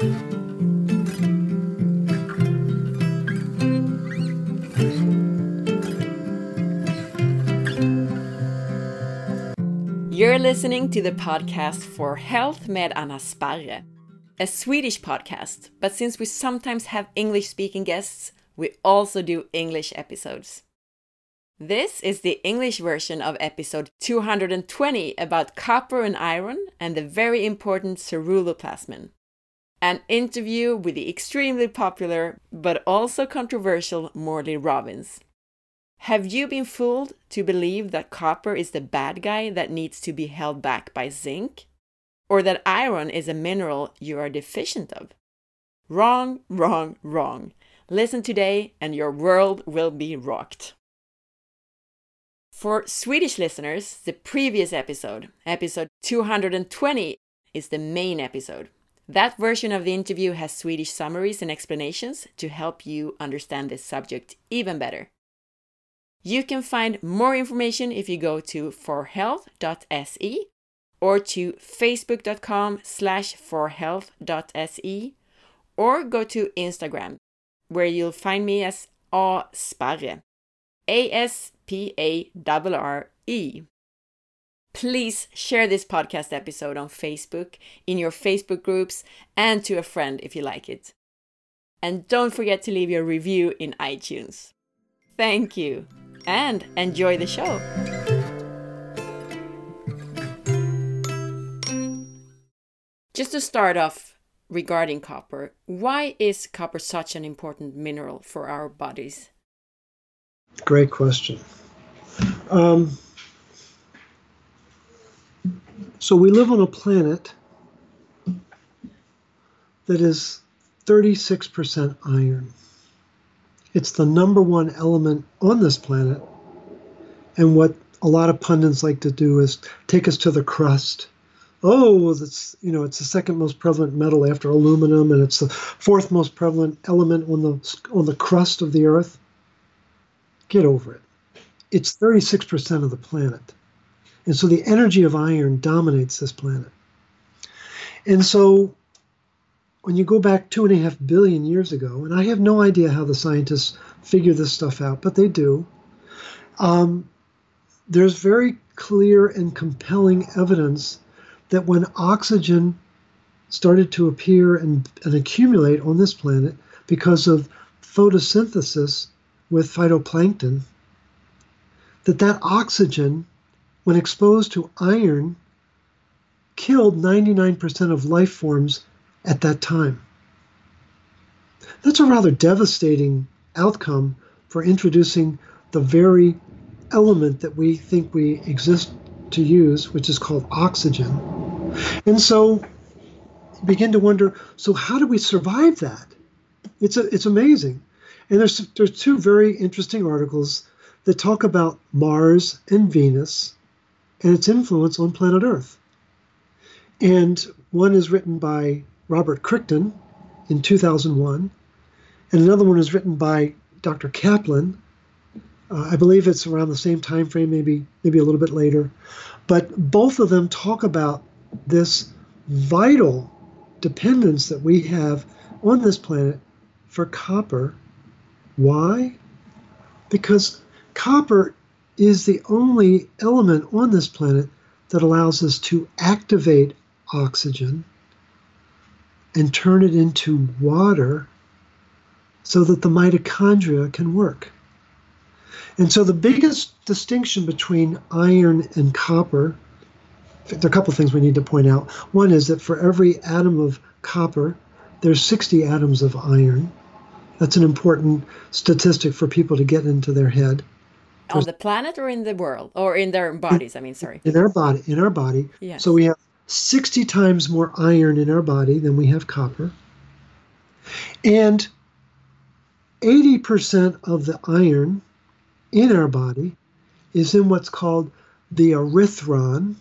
You're listening to the podcast for Health med Anna Sparre, a Swedish podcast, but since we sometimes have English speaking guests, we also do English episodes. This is the English version of episode 220 about copper and iron and the very important ceruloplasmin. An interview with the extremely popular but also controversial Morley Robbins. Have you been fooled to believe that copper is the bad guy that needs to be held back by zinc? Or that iron is a mineral you are deficient of? Wrong, wrong, wrong. Listen today and your world will be rocked. For Swedish listeners, the previous episode, episode 220, is the main episode. That version of the interview has Swedish summaries and explanations to help you understand this subject even better. You can find more information if you go to forhealth.se or to facebook.com slash forhealth.se or go to Instagram where you'll find me as A Sparre. A S P A R R E. Please share this podcast episode on Facebook, in your Facebook groups, and to a friend if you like it. And don't forget to leave your review in iTunes. Thank you, and enjoy the show. Just to start off regarding copper, why is copper such an important mineral for our bodies? Great question. Um, so we live on a planet that is 36% iron. It's the number one element on this planet. And what a lot of pundits like to do is take us to the crust. Oh, it's you know it's the second most prevalent metal after aluminum, and it's the fourth most prevalent element on the on the crust of the Earth. Get over it. It's 36% of the planet. And so the energy of iron dominates this planet. And so when you go back two and a half billion years ago, and I have no idea how the scientists figure this stuff out, but they do, um, there's very clear and compelling evidence that when oxygen started to appear and, and accumulate on this planet because of photosynthesis with phytoplankton that that oxygen when exposed to iron killed 99% of life forms at that time. That's a rather devastating outcome for introducing the very element that we think we exist to use which is called oxygen. And so begin to wonder so how do we survive that? It's a, it's amazing. And there's there's two very interesting articles that talk about Mars and Venus and its influence on planet Earth. And one is written by Robert Crichton in 2001, and another one is written by Dr. Kaplan. Uh, I believe it's around the same time frame, maybe maybe a little bit later. But both of them talk about this vital dependence that we have on this planet for copper why? Because copper is the only element on this planet that allows us to activate oxygen and turn it into water so that the mitochondria can work. And so the biggest distinction between iron and copper, there are a couple of things we need to point out. One is that for every atom of copper, there's 60 atoms of iron. That's an important statistic for people to get into their head. On the planet or in the world or in their bodies? I mean, sorry. In our body, in our body. Yes. So we have 60 times more iron in our body than we have copper. And 80% of the iron in our body is in what's called the erythron,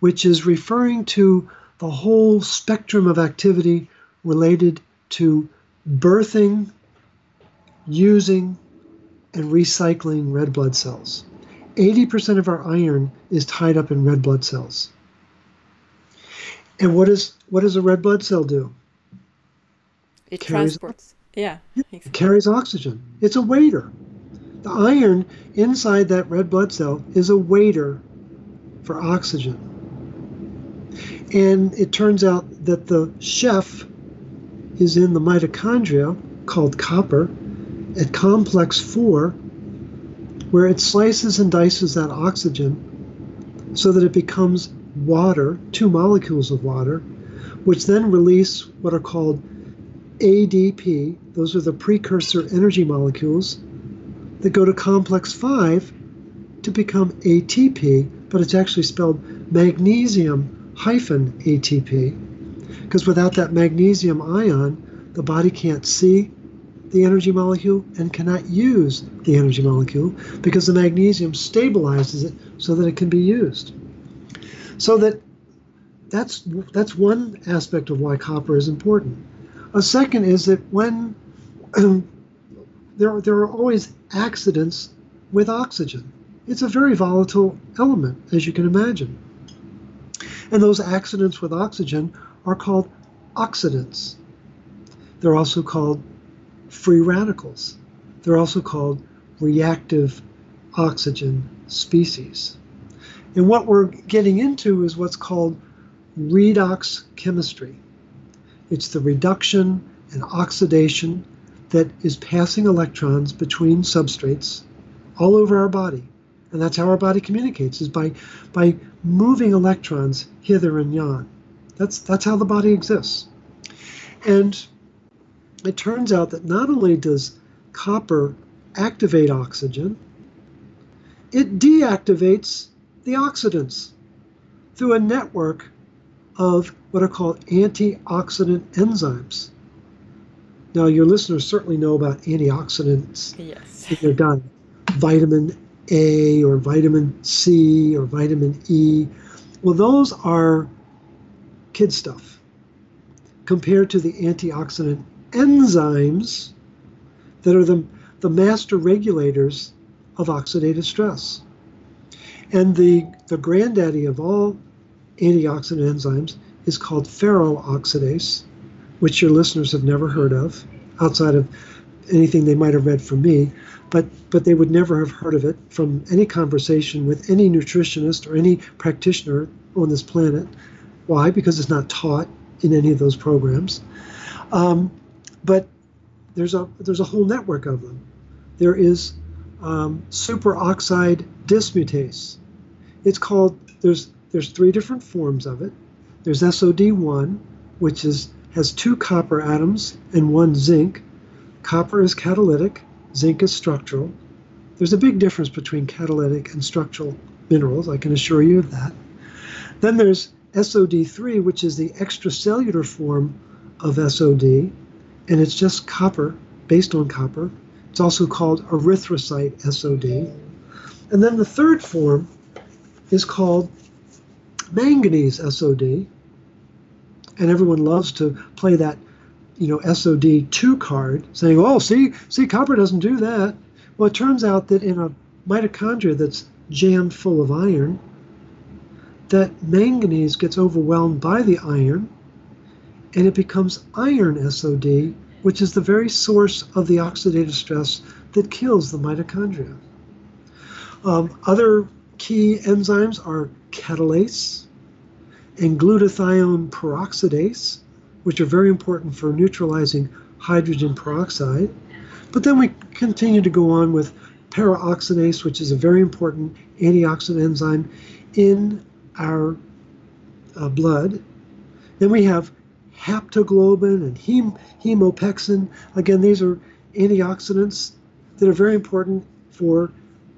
which is referring to the whole spectrum of activity related to birthing, using, and recycling red blood cells. 80% of our iron is tied up in red blood cells. And what, is, what does a red blood cell do? it carries, transports. Yeah. It carries oxygen. It's a waiter. The iron inside that red blood cell is a waiter for oxygen. And it turns out that the chef is in the mitochondria called copper at complex 4 where it slices and dices that oxygen so that it becomes water, two molecules of water, which then release what are called ADP. Those are the precursor energy molecules that go to complex 5 to become ATP, but it's actually spelled magnesium hyphen ATP. Because without that magnesium ion, the body can't see the energy molecule and cannot use the energy molecule because the magnesium stabilizes it so that it can be used. So that that's that's one aspect of why copper is important. A second is that when there there are always accidents with oxygen. It's a very volatile element, as you can imagine. And those accidents with oxygen are called oxidants. They're also called free radicals. They're also called reactive oxygen species. And what we're getting into is what's called redox chemistry. It's the reduction and oxidation that is passing electrons between substrates all over our body. And that's how our body communicates is by by moving electrons hither and yon. That's that's how the body exists. And it turns out that not only does copper activate oxygen, it deactivates the oxidants through a network of what are called antioxidant enzymes. Now, your listeners certainly know about antioxidants yes. in their diet vitamin A or vitamin C or vitamin E. Well, those are kid stuff compared to the antioxidant enzymes that are the, the master regulators of oxidative stress. And the, the granddaddy of all antioxidant enzymes is called ferroxidase, which your listeners have never heard of outside of anything they might have read from me, but, but they would never have heard of it from any conversation with any nutritionist or any practitioner on this planet. Why? Because it's not taught in any of those programs. Um, but there's a there's a whole network of them. There is um, superoxide dismutase. It's called there's there's three different forms of it. There's SOD1, which is has two copper atoms and one zinc. Copper is catalytic, zinc is structural. There's a big difference between catalytic and structural minerals, I can assure you of that. Then there's SOD3, which is the extracellular form of SOD, and it's just copper, based on copper. It's also called erythrocyte SOD. And then the third form is called manganese SOD. And everyone loves to play that, you know, SOD2 card, saying, oh, see, see, copper doesn't do that. Well, it turns out that in a mitochondria that's jammed full of iron, that manganese gets overwhelmed by the iron and it becomes iron SOD, which is the very source of the oxidative stress that kills the mitochondria. Um, other key enzymes are catalase and glutathione peroxidase, which are very important for neutralizing hydrogen peroxide. But then we continue to go on with peroxidase, which is a very important antioxidant enzyme in our uh, blood. Then we have haptoglobin and hem- hemopexin. Again, these are antioxidants that are very important for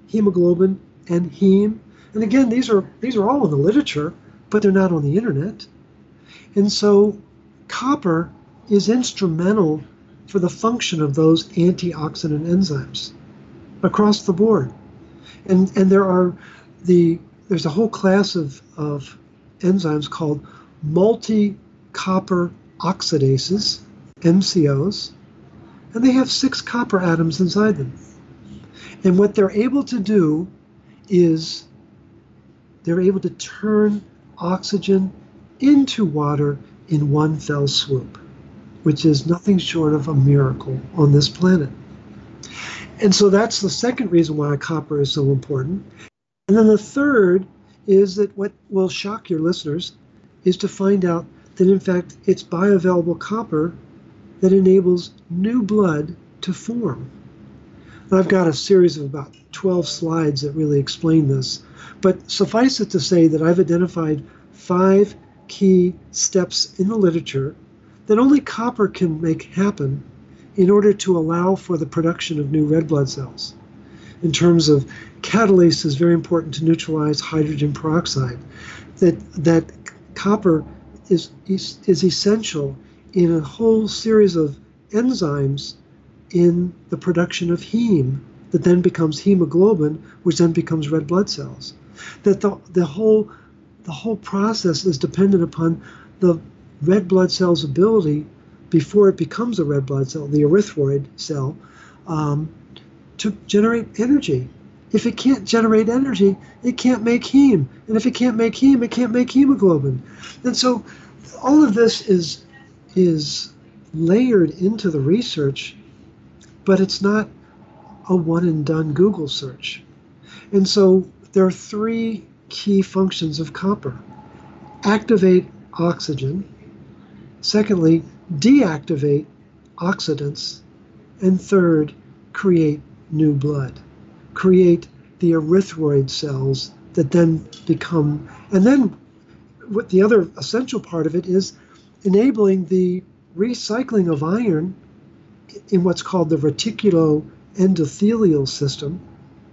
hemoglobin and heme. And again, these are these are all in the literature, but they're not on the internet. And so copper is instrumental for the function of those antioxidant enzymes across the board. And and there are the there's a whole class of, of enzymes called multi copper oxidases, MCOs, and they have six copper atoms inside them. And what they're able to do is they're able to turn oxygen into water in one fell swoop. which is nothing short of a miracle on this planet. And so that's the second reason why copper is so important. And then the third is that what will shock your listeners is to find out that in fact it's bioavailable copper that enables new blood to form. I've got a series of about 12 slides that really explain this, but suffice it to say that I've identified five key steps in the literature that only copper can make happen in order to allow for the production of new red blood cells. In terms of catalase is very important to neutralize hydrogen peroxide. That that copper is, is, is essential in a whole series of enzymes in the production of heme that then becomes hemoglobin, which then becomes red blood cells. That the, the whole the whole process is dependent upon the red blood cell's ability before it becomes a red blood cell, the erythroid cell, um, to generate energy. If it can't generate energy, it can't make heme. And if it can't make heme, it can't make hemoglobin. And so all of this is is layered into the research, but it's not a one and done Google search. And so there are three key functions of copper activate oxygen, secondly, deactivate oxidants, and third, create new blood, create the erythroid cells that then become, and then what the other essential part of it is enabling the recycling of iron in what's called the reticulo endothelial system,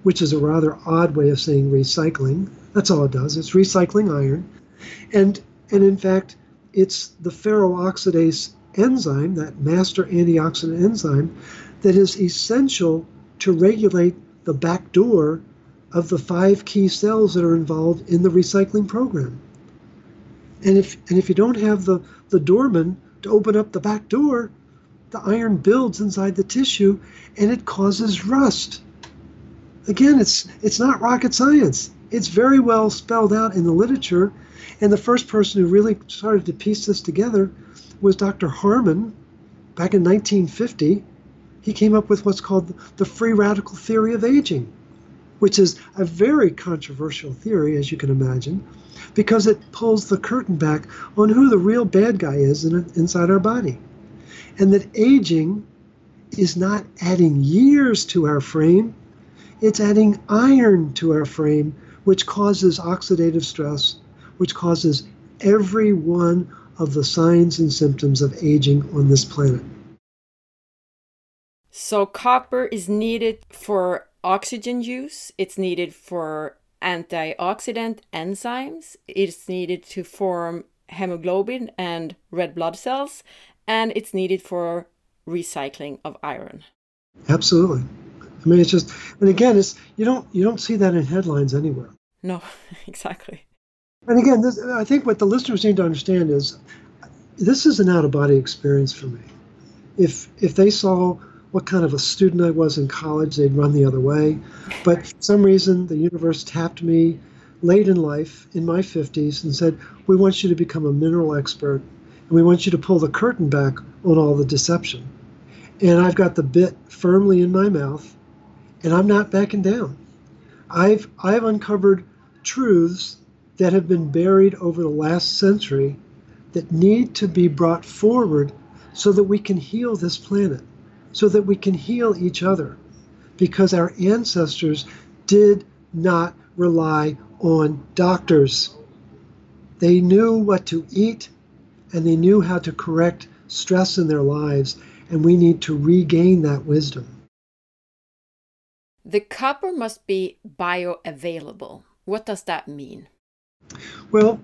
which is a rather odd way of saying recycling. That's all it does. It's recycling iron. And and in fact, it's the ferroxidase enzyme, that master antioxidant enzyme, that is essential to regulate the back door of the five key cells that are involved in the recycling program. And if and if you don't have the, the doorman to open up the back door, the iron builds inside the tissue and it causes rust. Again, it's it's not rocket science. It's very well spelled out in the literature. And the first person who really started to piece this together was Dr. Harman back in 1950. He came up with what's called the free radical theory of aging, which is a very controversial theory, as you can imagine, because it pulls the curtain back on who the real bad guy is in, inside our body. And that aging is not adding years to our frame, it's adding iron to our frame, which causes oxidative stress, which causes every one of the signs and symptoms of aging on this planet. So, copper is needed for oxygen use, it's needed for antioxidant enzymes, it's needed to form hemoglobin and red blood cells, and it's needed for recycling of iron. Absolutely. I mean, it's just, and again, it's you don't you don't see that in headlines anywhere. No, exactly. And again, this, I think what the listeners need to understand is this is an out of body experience for me. If if they saw what kind of a student I was in college, they'd run the other way. But for some reason, the universe tapped me late in life, in my 50s, and said, "We want you to become a mineral expert, and we want you to pull the curtain back on all the deception." And I've got the bit firmly in my mouth, and I'm not backing down. I've I've uncovered truths that have been buried over the last century that need to be brought forward so that we can heal this planet, so that we can heal each other. Because our ancestors did not rely on doctors. They knew what to eat and they knew how to correct stress in their lives, and we need to regain that wisdom. The copper must be bioavailable. What does that mean? Well,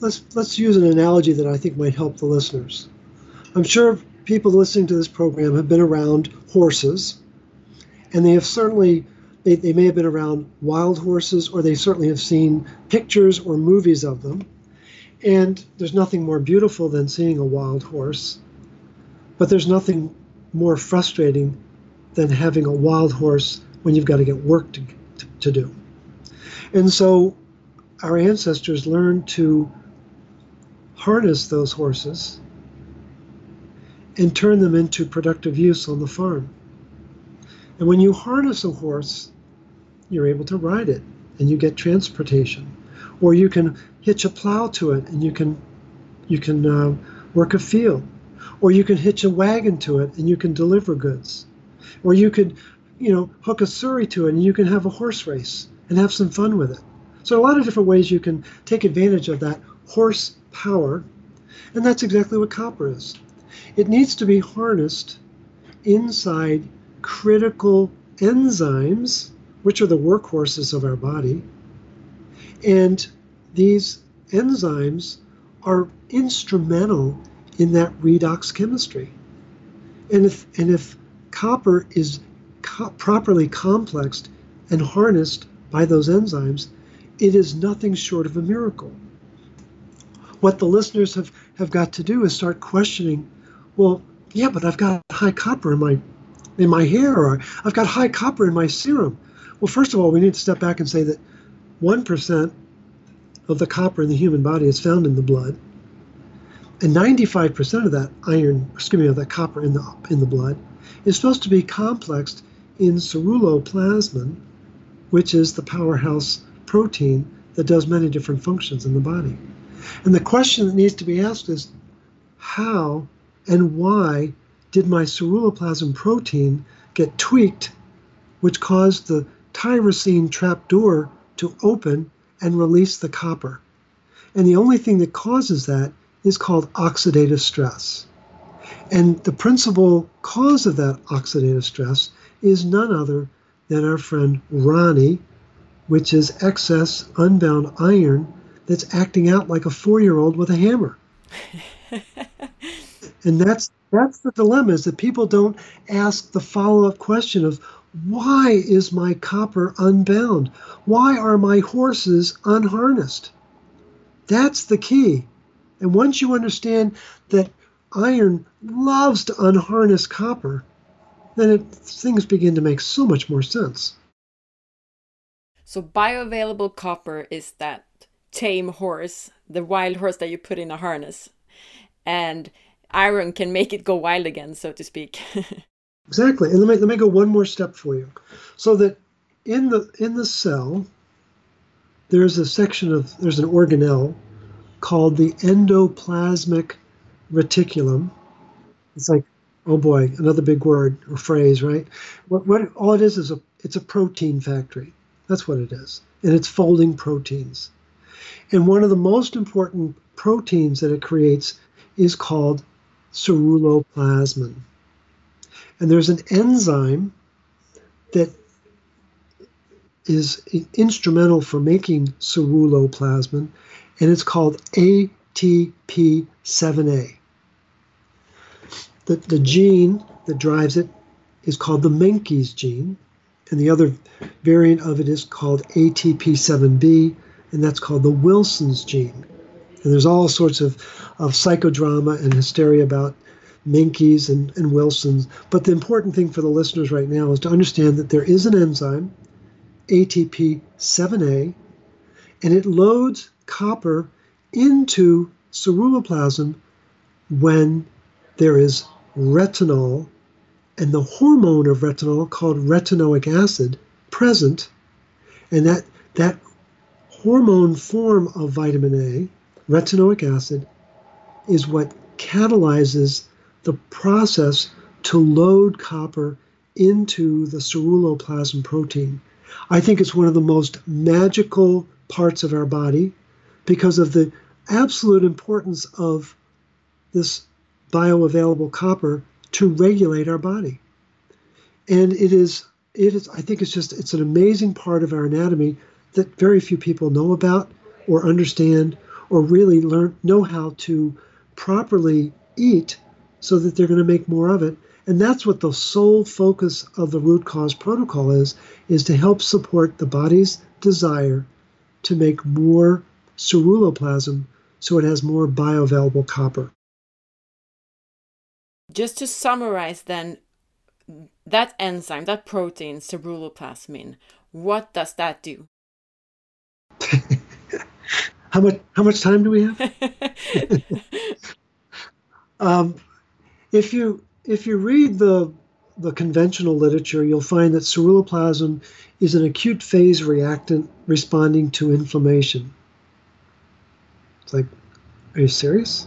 let's let's use an analogy that I think might help the listeners. I'm sure people listening to this program have been around horses, and they have certainly they, they may have been around wild horses, or they certainly have seen pictures or movies of them. And there's nothing more beautiful than seeing a wild horse, but there's nothing more frustrating than having a wild horse when you've got to get work to, to, to do. And so our ancestors learned to harness those horses and turn them into productive use on the farm. And when you harness a horse, you're able to ride it and you get transportation. Or you can hitch a plow to it and you can you can uh, work a field. Or you can hitch a wagon to it and you can deliver goods. Or you could, you know, hook a surrey to it and you can have a horse race and have some fun with it. So a lot of different ways you can take advantage of that horse power. And that's exactly what copper is. It needs to be harnessed inside critical enzymes, which are the workhorses of our body. And these enzymes are instrumental in that redox chemistry. And if, and if copper is co- properly complexed and harnessed by those enzymes, it is nothing short of a miracle. What the listeners have, have got to do is start questioning well, yeah, but I've got high copper in my in my hair, or I've got high copper in my serum. Well, first of all, we need to step back and say that one percent of the copper in the human body is found in the blood, and 95% of that iron, excuse me, of that copper in the in the blood is supposed to be complexed in ceruloplasmin, which is the powerhouse protein that does many different functions in the body. And the question that needs to be asked is how and why did my ceruloplasmin protein get tweaked, which caused the tyrosine trapdoor to open and release the copper. And the only thing that causes that is called oxidative stress. And the principal cause of that oxidative stress is none other than our friend Ronnie, which is excess unbound iron that's acting out like a four year old with a hammer. and that's that's the dilemma is that people don't ask the follow-up question of why is my copper unbound? Why are my horses unharnessed? That's the key. And once you understand that iron loves to unharness copper, then it, things begin to make so much more sense. So, bioavailable copper is that tame horse, the wild horse that you put in a harness. And iron can make it go wild again, so to speak. exactly. And let me let me go one more step for you. So that in the in the cell, there's a section of there's an organelle called the endoplasmic reticulum. It's like, oh boy, another big word or phrase, right? What, what all it is is a it's a protein factory. That's what it is. And it's folding proteins. And one of the most important proteins that it creates is called ceruloplasmin. And there's an enzyme that is instrumental for making ceruloplasmin, and it's called ATP7A. The, the gene that drives it is called the Menkes gene, and the other variant of it is called ATP7B, and that's called the Wilson's gene. And there's all sorts of, of psychodrama and hysteria about Menkes and, and Wilson's. But the important thing for the listeners right now is to understand that there is an enzyme, ATP7A, and it loads copper into ceruloplasm when there is retinol and the hormone of retinol called retinoic acid present and that that hormone form of vitamin A retinoic acid is what catalyzes the process to load copper into the ceruloplasmin protein. I think it's one of the most magical parts of our body because of the absolute importance of this bioavailable copper to regulate our body. And it is it is I think it's just it's an amazing part of our anatomy that very few people know about or understand or really learn know how to properly eat so that they're going to make more of it. And that's what the sole focus of the root cause protocol is is to help support the body's desire to make more ceruloplasm so it has more bioavailable copper. Just to summarize then that enzyme that protein ceruloplasmin what does that do how much how much time do we have? um, if you if you read the the conventional literature, you'll find that ceruloplasmin is an acute phase reactant responding to inflammation. It's like, are you serious?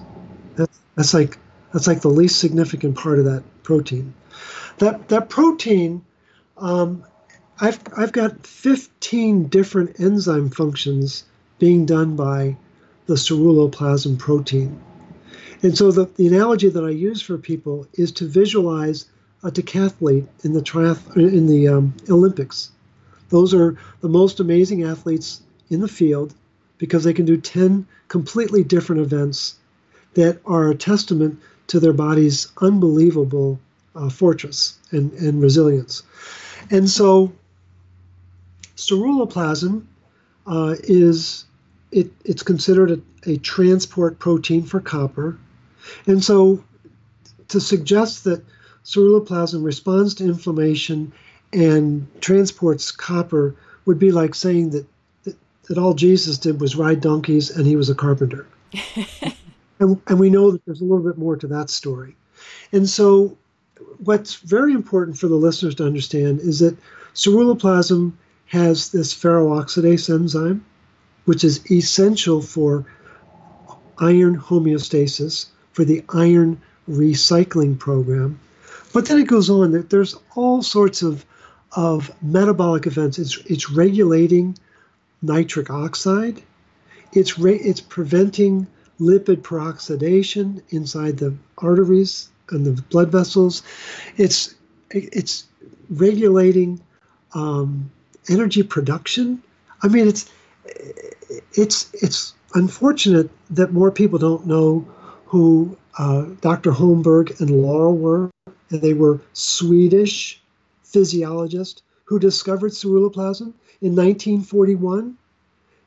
That's, that's like that's like the least significant part of that protein. That that protein, um, I've I've got 15 different enzyme functions being done by the ceruloplasmin protein. And so the, the analogy that I use for people is to visualize a decathlete in the triath- in the um, Olympics. Those are the most amazing athletes in the field because they can do 10 completely different events that are a testament to their body's unbelievable uh, fortress and, and resilience. And so ceruloplasmin uh, is it, it's considered a, a transport protein for copper. And so to suggest that ceruloplasmin responds to inflammation and transports copper would be like saying that, that, that all Jesus did was ride donkeys and he was a carpenter. and, and we know that there's a little bit more to that story. And so, what's very important for the listeners to understand is that ceruloplasmin has this ferroxidase enzyme, which is essential for iron homeostasis, for the iron recycling program. But then it goes on that there's all sorts of, of metabolic events. It's, it's regulating nitric oxide, it's, re, it's preventing lipid peroxidation inside the arteries and the blood vessels. It's, it's regulating um, energy production. I mean, it's, it's, it's unfortunate that more people don't know who uh, Dr. Holmberg and Laurell were and they were Swedish physiologists who discovered ceruloplasmin in 1941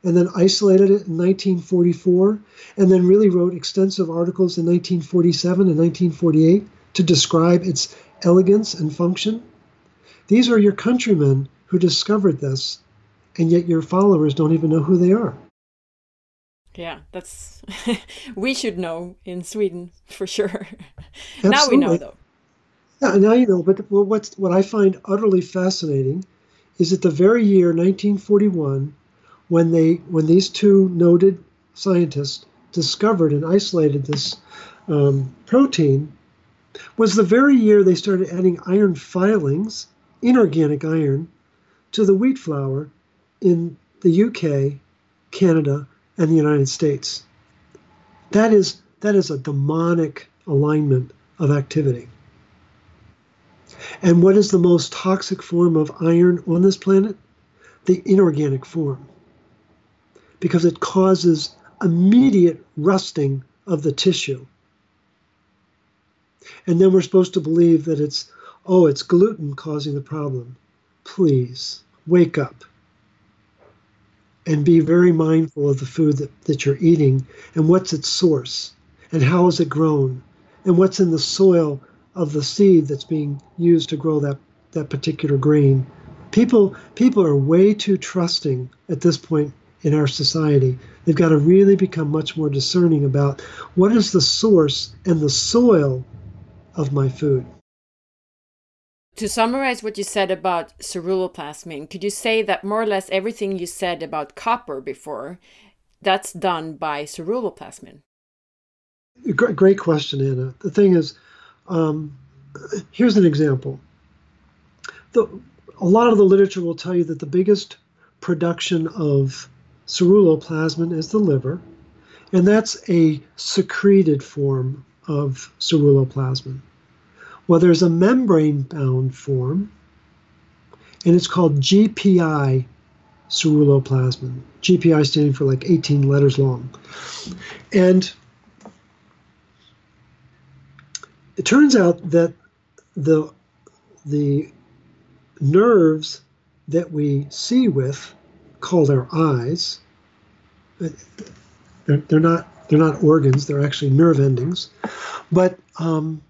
and then isolated it in 1944 and then really wrote extensive articles in 1947 and 1948 to describe its elegance and function. These are your countrymen who discovered this, and yet your followers don't even know who they are. Yeah, that's we should know in Sweden for sure. now we know though. Yeah, now you know. But what's what I find utterly fascinating is that the very year 1941, when they when these two noted scientists discovered and isolated this um, protein, was the very year they started adding iron filings, inorganic iron, to the wheat flour in the UK, Canada, and the United States. That is that is a demonic alignment of activity. And what is the most toxic form of iron on this planet? The inorganic form. Because it causes immediate rusting of the tissue. And then we're supposed to believe that it's, oh, it's gluten causing the problem. Please, wake up and be very mindful of the food that, that you're eating and what's its source and how is it grown and what's in the soil of the seed that's being used to grow that, that particular grain. People people are way too trusting at this point in our society. They've got to really become much more discerning about what is the source and the soil of my food. To summarize what you said about ceruloplasmin, could you say that more or less everything you said about copper before, that's done by ceruloplasmin? Great question, Anna. The thing is, um, here's an example. The, a lot of the literature will tell you that the biggest production of ceruloplasmin is the liver, and that's a secreted form of ceruloplasmin. Well, there's a membrane bound form, and it's called GPI ceruloplasmin. GPI standing for like 18 letters long. And it turns out that the the nerves that we see with, called our eyes, they're, they're not they're not organs; they're actually nerve endings. But um,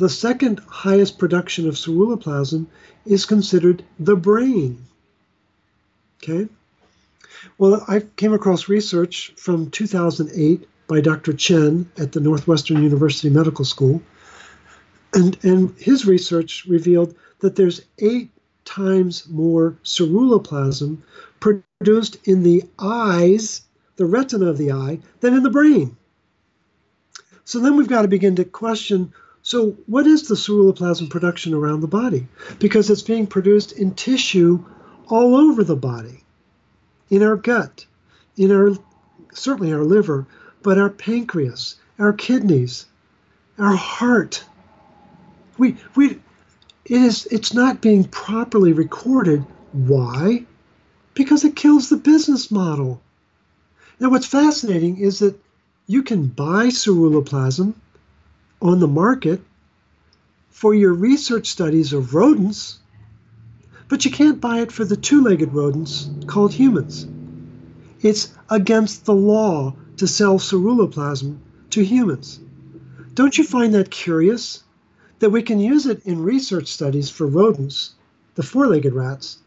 the second highest production of ceruloplasmin is considered the brain. Okay. Well, I came across research from 2008 by Dr. Chen at the Northwestern University Medical School And, and his research revealed that there's eight times more ceruloplasmin produced in the eyes, the retina of the eye, than in the brain. So then we've got to begin to question so, what is the ceruloplasmin production around the body? Because it's being produced in tissue all over the body, in our gut, in our certainly our liver, but our pancreas, our kidneys, our heart. We we it is it's not being properly recorded. Why? Because it kills the business model. Now, what's fascinating is that you can buy ceruloplasmin on the market for your research studies of rodents, but you can't buy it for the two legged rodents called humans. It's against the law to sell ceruloplasmin to humans. Don't you find that curious? That we can use it in research studies for rodents, the four legged rats,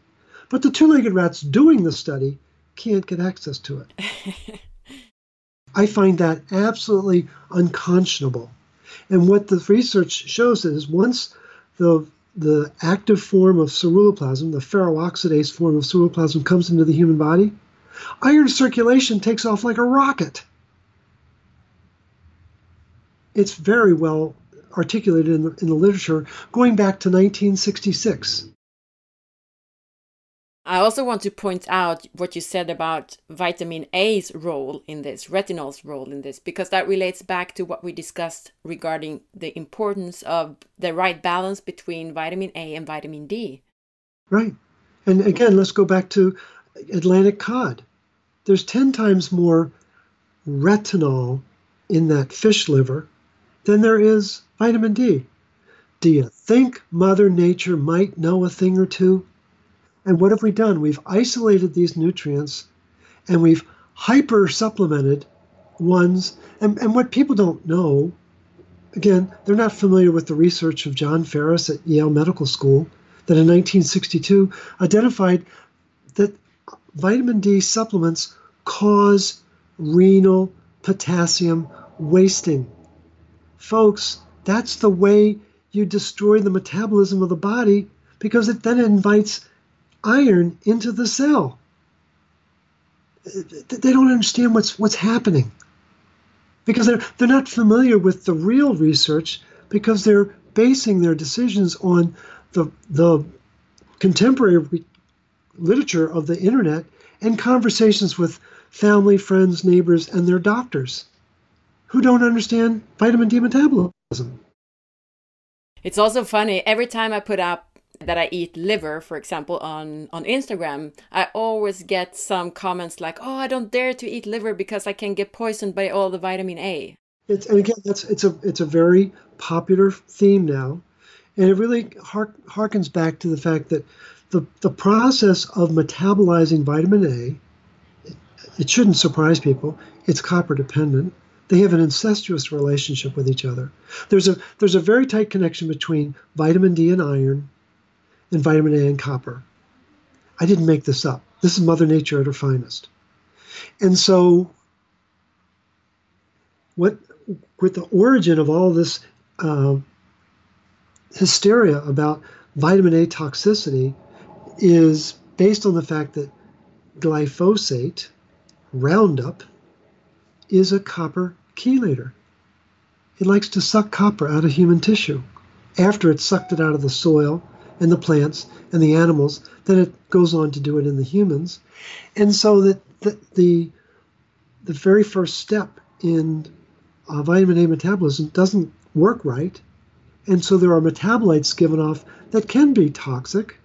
but the two legged rats doing the study can't get access to it. I find that absolutely unconscionable. And what the research shows is once the the active form of ceruloplasmin, the ferroxidase form of ceruloplasmin, comes into the human body, iron circulation takes off like a rocket. It's very well articulated in the, in the literature going back to 1966. I also want to point out what you said about vitamin A's role in this, retinol's role in this, because that relates back to what we discussed regarding the importance of the right balance between vitamin A and vitamin D. Right. And again, let's go back to Atlantic cod. There's 10 times more retinol in that fish liver than there is vitamin D. Do you think Mother Nature might know a thing or two? And what have we done? We've isolated these nutrients and we've hyper supplemented ones. And, and what people don't know, again, they're not familiar with the research of John Ferris at Yale Medical School that in 1962 identified that vitamin D supplements cause renal potassium wasting. Folks, that's the way you destroy the metabolism of the body because it then invites iron into the cell. They don't understand what's what's happening because they're they're not familiar with the real research because they're basing their decisions on the the contemporary literature of the internet and conversations with family, friends, neighbors, and their doctors who don't understand vitamin D metabolism. It's also funny every time I put up that I eat liver, for example, on on Instagram, I always get some comments like, "Oh, I don't dare to eat liver because I can get poisoned by all the vitamin A." It's and again, that's it's a it's a very popular theme now, and it really hark, harkens back to the fact that the the process of metabolizing vitamin A, it, it shouldn't surprise people. It's copper dependent. They have an incestuous relationship with each other. There's a there's a very tight connection between vitamin D and iron and vitamin A and copper. I didn't make this up. This is Mother Nature at her finest. And so, what with the origin of all this uh, hysteria about vitamin A toxicity is based on the fact that glyphosate, Roundup, is a copper chelator. It likes to suck copper out of human tissue after it's sucked it out of the soil and the plants and the animals, then it goes on to do it in the humans. And so that the, the, the very first step in uh, vitamin A metabolism doesn't work right. And so there are metabolites given off that can be toxic,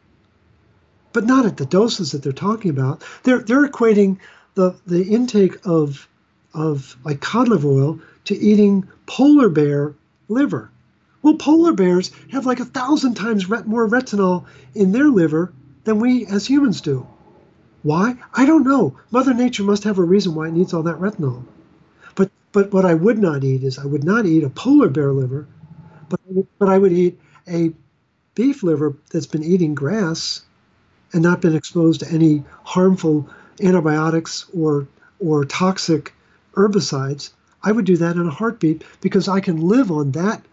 but not at the doses that they're talking about. They're, they're equating the, the intake of, of like cod liver oil to eating polar bear liver. Well, polar bears have like a thousand times more retinol in their liver than we as humans do. Why? I don't know. Mother Nature must have a reason why it needs all that retinol. But but what I would not eat is I would not eat a polar bear liver, but but I would eat a beef liver that's been eating grass and not been exposed to any harmful antibiotics or or toxic herbicides. I would do that in a heartbeat because I can live on that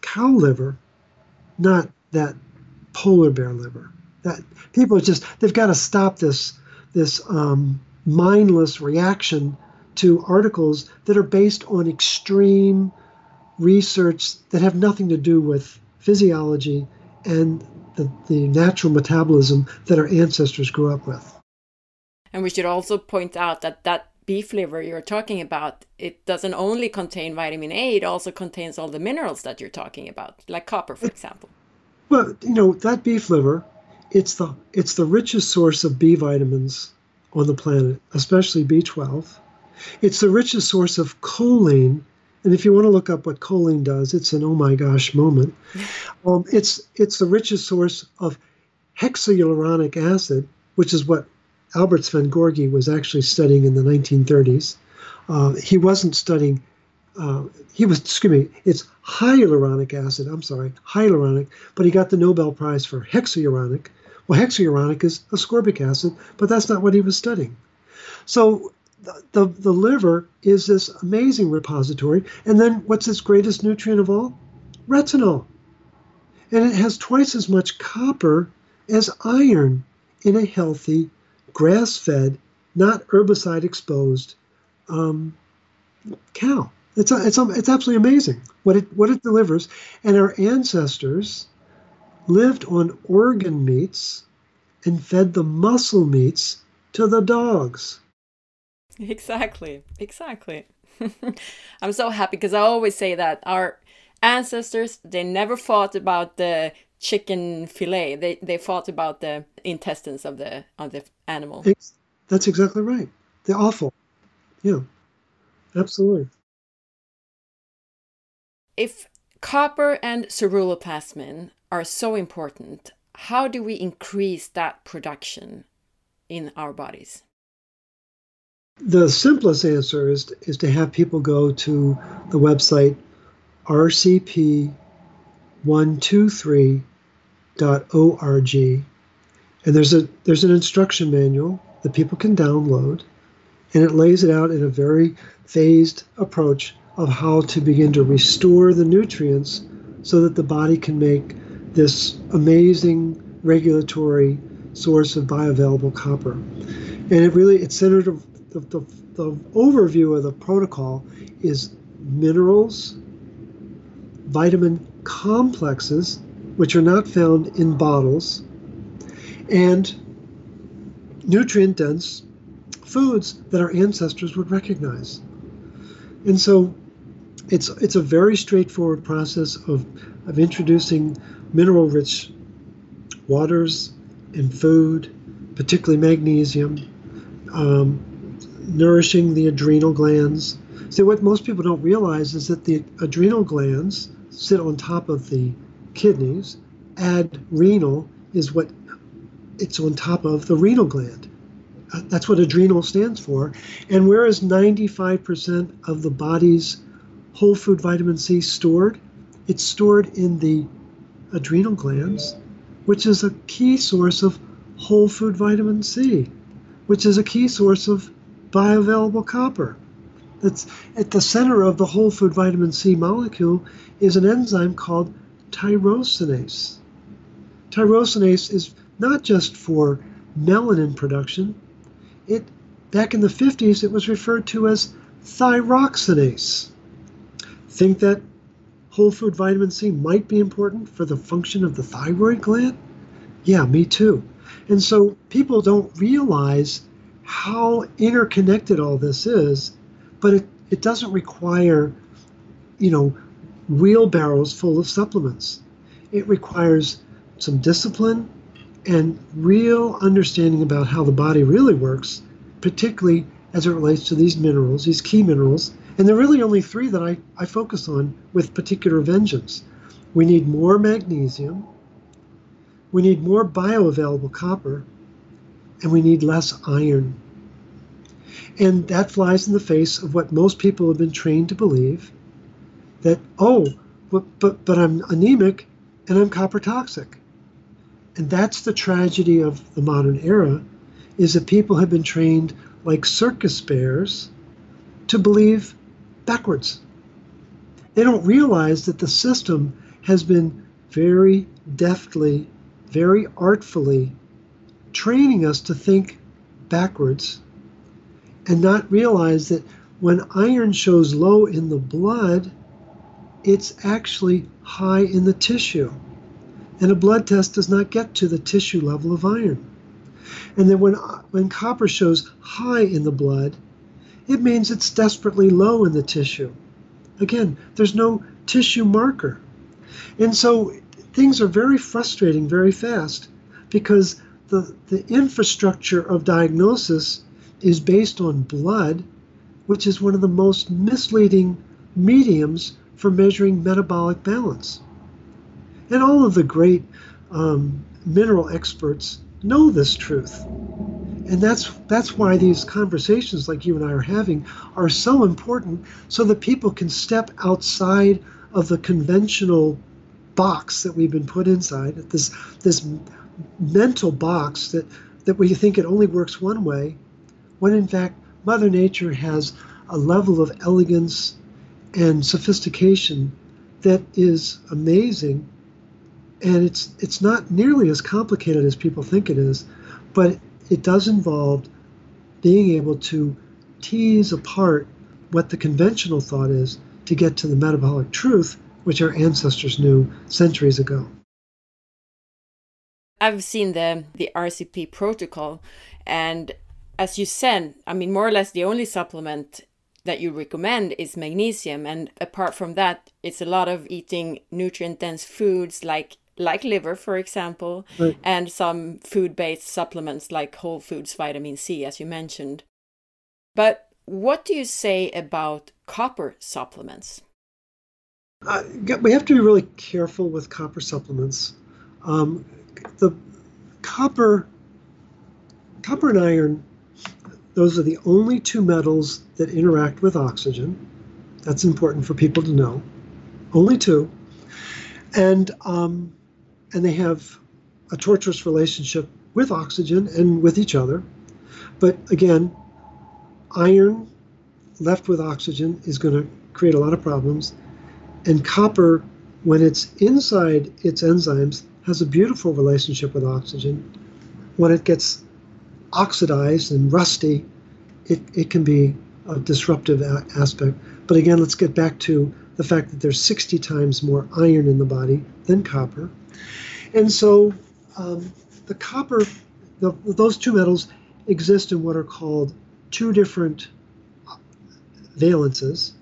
cow liver, not that polar bear liver. That people just they've got to stop this this um, mindless reaction to articles that are based on extreme research that have nothing to do with physiology and the, the natural metabolism that our ancestors grew up with. And we should also point out that that beef liver you're talking about, it doesn't only contain vitamin A, it also contains all the minerals that you're talking about, like copper, for example. Well, you know, that beef liver, it's the it's the richest source of B vitamins on the planet, especially B12. It's the richest source of choline, and if you want to look up what choline does, it's an oh my gosh moment. Um, it's it's the richest source of hexahyaluronic acid, which is what Albert Szent-Györgyi was actually studying in the 1930s. Uh, he wasn't studying. Uh, he was, excuse me, it's hyaluronic acid. I'm sorry, hyaluronic, but he got the Nobel Prize for hexahyaluronic. Well, hexahyaluronic is ascorbic acid, but that's not what he was studying. So the, the, the liver is this amazing repository. And then what's its greatest nutrient of all? Retinol and it has twice as much copper as iron in a healthy, grass fed, not herbicide exposed um, cow. It's, a, it's, a, it's absolutely amazing what it, what it delivers. And our ancestors lived on organ meats and fed the muscle meats to the dogs. Exactly, exactly. I'm so happy because I always say that our ancestors they never thought about the chicken fillet. They they fought about the intestines of the of the animal. It's, that's exactly right. They're awful. Yeah. Absolutely. If copper and ceruloplasmin are so important how do we increase that production in our bodies? The simplest answer is, is to have people go to the website rcp123.org. And there's a there's an instruction manual that people can download, and it lays it out in a very phased approach of how to begin to restore the nutrients so that the body can make this amazing regulatory source of bioavailable copper. And it really it's centered the, the, the overview of the protocol is minerals, vitamin complexes, which are not found in bottles, and nutrient dense foods that our ancestors would recognize. And so it's, it's a very straightforward process of, of introducing mineral rich waters and food, particularly magnesium, um, nourishing the adrenal glands. See, what most people don't realize is that the adrenal glands sit on top of the kidneys. Adrenal is what it's on top of the renal gland. Uh, that's what adrenal stands for. And where is 95% of the body's whole food vitamin C stored? It's stored in the adrenal glands, which is a key source of whole food vitamin C, which is a key source of bioavailable copper. That's at the center of the whole food vitamin C molecule is an enzyme called tyrosinase. Tyrosinase is not just for melanin production. It back in the 50s it was referred to as thyroxinase. Think that whole food vitamin C might be important for the function of the thyroid gland? Yeah, me too. And so people don't realize how interconnected all this is but it, it doesn't require, you know, wheelbarrows full of supplements. It requires some discipline and real understanding about how the body really works, particularly as it relates to these minerals, these key minerals. And there are really only three that I, I focus on with particular vengeance. We need more magnesium, we need more bioavailable copper, and we need less iron. And that flies in the face of what most people have been trained to believe that, oh, but, but, but I'm anemic and I'm copper toxic. And that's the tragedy of the modern era is that people have been trained like circus bears to believe backwards. They don't realize that the system has been very deftly, very artfully training us to think backwards and not realize that when iron shows low in the blood, it's actually high in the tissue. And a blood test does not get to the tissue level of iron. And then when, when copper shows high in the blood, it means it's desperately low in the tissue. Again, there's no tissue marker. And so things are very frustrating very fast because the, the infrastructure of diagnosis is based on blood, which is one of the most misleading mediums for measuring metabolic balance. And all of the great um, mineral experts know this truth. And that's that's why these conversations like you and I are having are so important so that people can step outside of the conventional box that we've been put inside, this this mental box that that we think it only works one way, when in fact Mother Nature has a level of elegance and sophistication that is amazing and it's it's not nearly as complicated as people think it is, but it does involve being able to tease apart what the conventional thought is to get to the metabolic truth, which our ancestors knew centuries ago. I've seen the the RCP protocol, and as you said, I mean, more or less the only supplement that you recommend is magnesium, and apart from that, it's a lot of eating nutrient dense foods like like liver, for example, right. and some food based supplements like whole foods vitamin C, as you mentioned. But what do you say about copper supplements? Uh, we have to be really careful with copper supplements. Um, the copper, copper and iron, those are the only two metals that interact with oxygen. That's important for people to know. Only two. And um, and they have a torturous relationship with oxygen and with each other. But again, iron left with oxygen is going to create a lot of problems. And copper, when it's inside its enzymes, has a beautiful relationship with oxygen. When it gets oxidized and rusty, it, it can be a disruptive a- aspect. But again, let's get back to the fact that there's 60 times more iron in the body than copper. And so um, the copper, the, those two metals exist in what are called two different valences.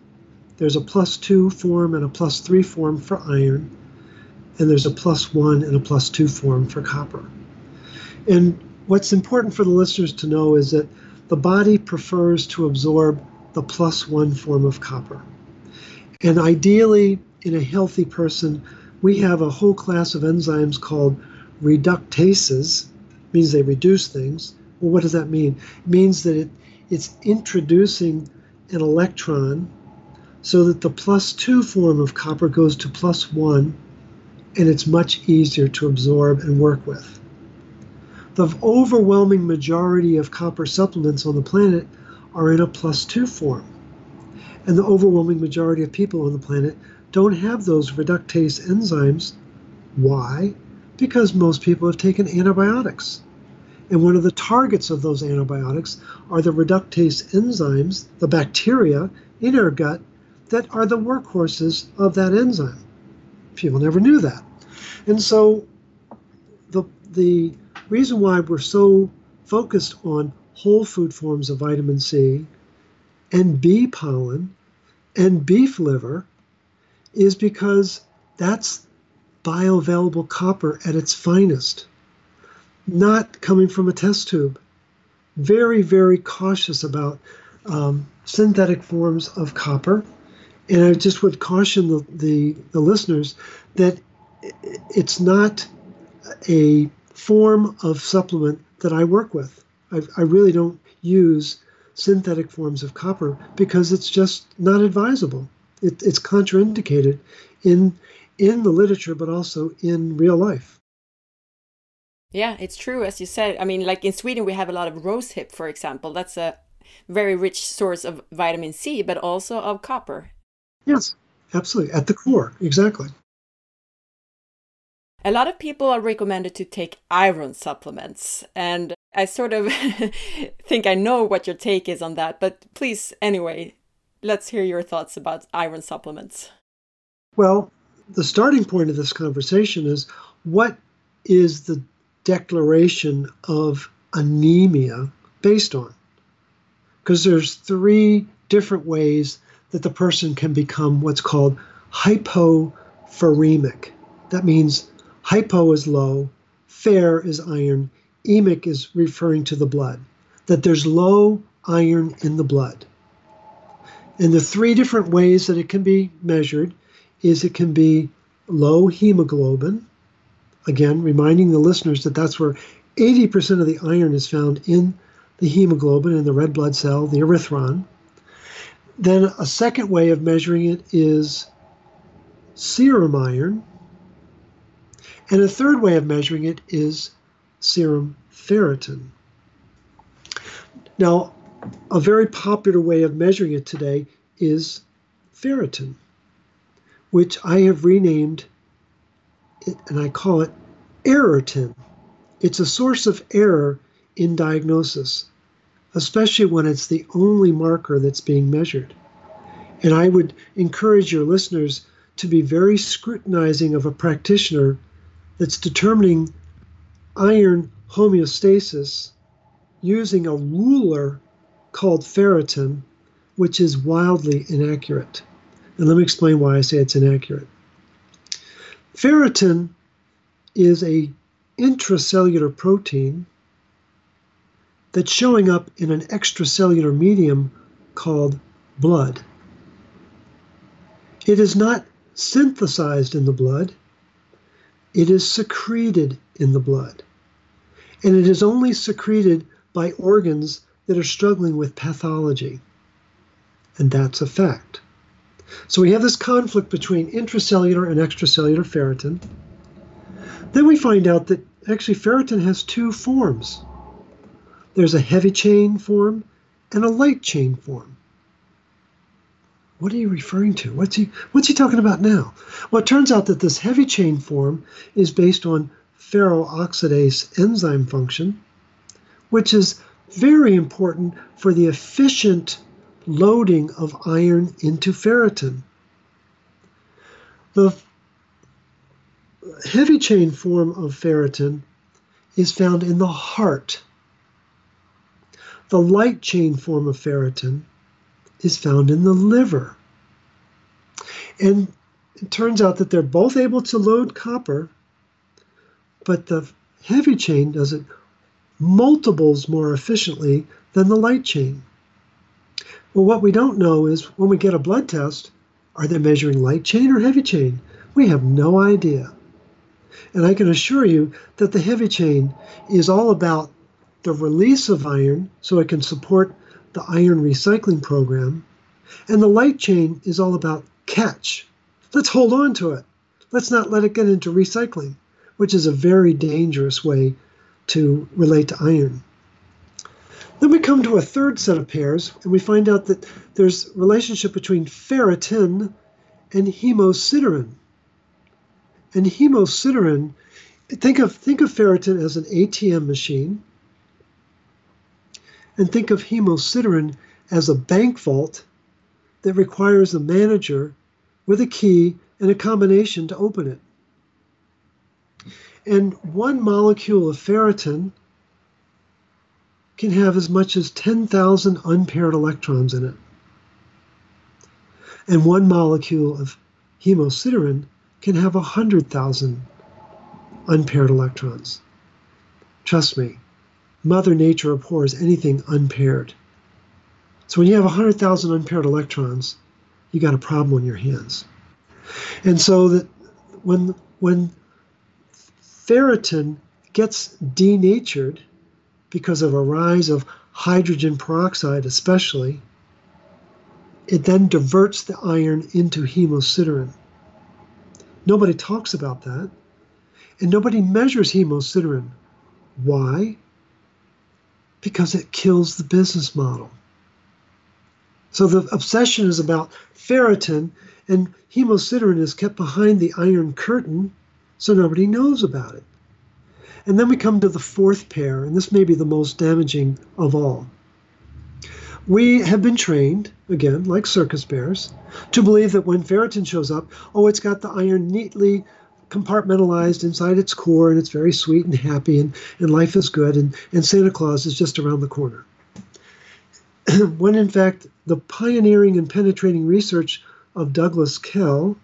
There's a plus two form and a plus three form for iron, and there's a plus one and a plus two form for copper. And what's important for the listeners to know is that the body prefers to absorb the plus one form of copper. And ideally, in a healthy person, we have a whole class of enzymes called reductases, means they reduce things. Well, what does that mean? It means that it, it's introducing an electron so that the plus two form of copper goes to plus one, and it's much easier to absorb and work with. The overwhelming majority of copper supplements on the planet are in a plus two form. And the overwhelming majority of people on the planet don't have those reductase enzymes. Why? Because most people have taken antibiotics. And one of the targets of those antibiotics are the reductase enzymes, the bacteria in our gut that are the workhorses of that enzyme. People never knew that. And so the, the reason why we're so focused on whole food forms of vitamin C and bee pollen and beef liver is because that's bioavailable copper at its finest, not coming from a test tube. Very, very cautious about um, synthetic forms of copper. And I just would caution the, the, the listeners that it's not a form of supplement that I work with. I, I really don't use synthetic forms of copper because it's just not advisable it, it's contraindicated in in the literature, but also in real life. Yeah, it's true, as you said. I mean, like in Sweden, we have a lot of rosehip, for example. That's a very rich source of vitamin C, but also of copper. Yes, absolutely. At the core, exactly. A lot of people are recommended to take iron supplements, and I sort of think I know what your take is on that, but please, anyway, let's hear your thoughts about iron supplements. Well, the starting point of this conversation is what is the declaration of anemia based on? Because there's three different ways that the person can become what's called hypoferremic. That means hypo is low, fer is iron, emic is referring to the blood, that there's low iron in the blood. And the three different ways that it can be measured is it can be low hemoglobin, again, reminding the listeners that that's where 80% of the iron is found in the hemoglobin, in the red blood cell, the erythron. Then a second way of measuring it is serum iron. And a third way of measuring it is serum ferritin. Now, a very popular way of measuring it today is ferritin, which I have renamed and I call it errortin. It's a source of error in diagnosis, especially when it's the only marker that's being measured. And I would encourage your listeners to be very scrutinizing of a practitioner that's determining iron homeostasis using a ruler called ferritin, which is wildly inaccurate. And let me explain why I say it's inaccurate. Ferritin is a intracellular protein that's showing up in an extracellular medium called blood. It is not synthesized in the blood, it is secreted in the blood. And it is only secreted by organs that are struggling with pathology. And that's a fact. So we have this conflict between intracellular and extracellular ferritin. Then we find out that actually ferritin has two forms there's a heavy chain form and a light chain form. What are you referring to? What's he what's he talking about now? Well, it turns out that this heavy chain form is based on ferroxidase enzyme function, which is very important for the efficient loading of iron into ferritin. The heavy chain form of ferritin is found in the heart. The light chain form of ferritin is found in the liver. And it turns out that they're both able to load copper, but the heavy chain does it multiples more efficiently than the light chain. Well, what we don't know is when we get a blood test, are they measuring light chain or heavy chain? We have no idea. And I can assure you that the heavy chain is all about the release of iron so it can support the iron recycling program. And the light chain is all about catch. Let's hold on to it. Let's not let it get into recycling, which is a very dangerous way to relate to iron. Then we come to a third set of pairs, and we find out that there's relationship between ferritin and hemosiderin. And hemosiderin, think of think of ferritin as an ATM machine, and think of hemosiderin as a bank vault that requires a manager with a key and a combination to open it. And one molecule of ferritin can have as much as 10,000 unpaired electrons in it. And one molecule of hemosiderin can have 100,000 unpaired electrons. Trust me, Mother Nature abhors anything unpaired. So when you have 100,000 unpaired electrons, you got a problem on your hands. And so that when when ferritin gets denatured because of a rise of hydrogen peroxide especially, it then diverts the iron into hemosiderin. Nobody talks about that. And nobody measures hemosiderin. Why? Because it kills the business model. So the obsession is about ferritin, and hemosiderin is kept behind the iron curtain so nobody knows about it. And then we come to the fourth pair, and this may be the most damaging of all. We have been trained, again, like circus bears, to believe that when ferritin shows up, oh, it's got the iron neatly compartmentalized inside its core and it's very sweet and happy and, and life is good and, and Santa Claus is just around the corner. when in fact, the pioneering and penetrating research of Douglas Kell,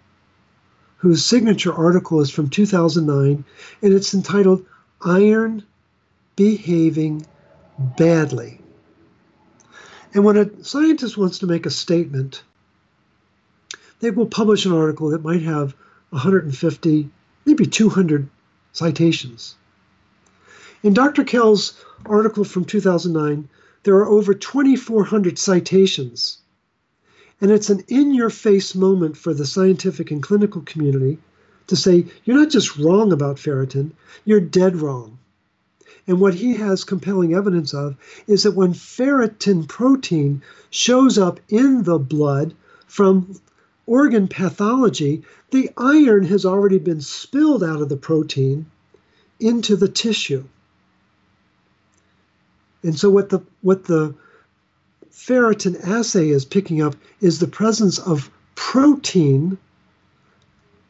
whose signature article is from 2009, and it's entitled Iron Behaving Badly. And when a scientist wants to make a statement, they will publish an article that might have 150, maybe 200 citations. In Dr. Kell's article from 2009, there are over 2,400 citations. And it's an in your face moment for the scientific and clinical community to say, you're not just wrong about ferritin, you're dead wrong. And what he has compelling evidence of is that when ferritin protein shows up in the blood from organ pathology, the iron has already been spilled out of the protein into the tissue. And so what the what the ferritin assay is picking up is the presence of protein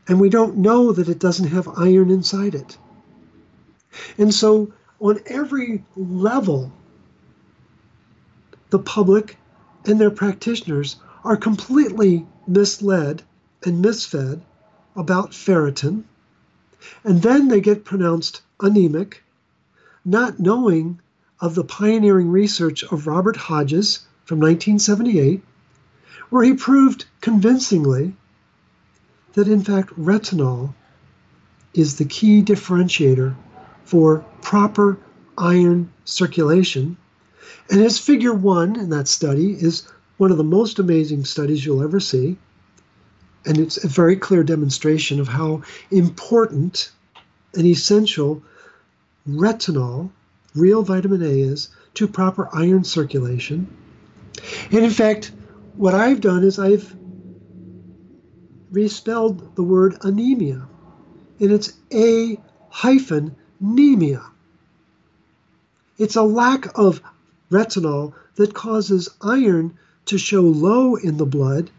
and we don't know that it doesn't have iron inside it. And so on every level, the public and their practitioners are completely misled and misfed about ferritin, and then they get pronounced anemic, not knowing of the pioneering research of Robert Hodges from 1978, where he proved convincingly that in fact retinol is the key differentiator for proper iron circulation. And his figure one in that study is one of the most amazing studies you'll ever see. And it's a very clear demonstration of how important and essential retinol, real vitamin A, is to proper iron circulation. And in fact, what I've done is I've respelled the word anemia, and it's A hyphen anemia. It's a lack of retinol that causes iron to show low in the blood.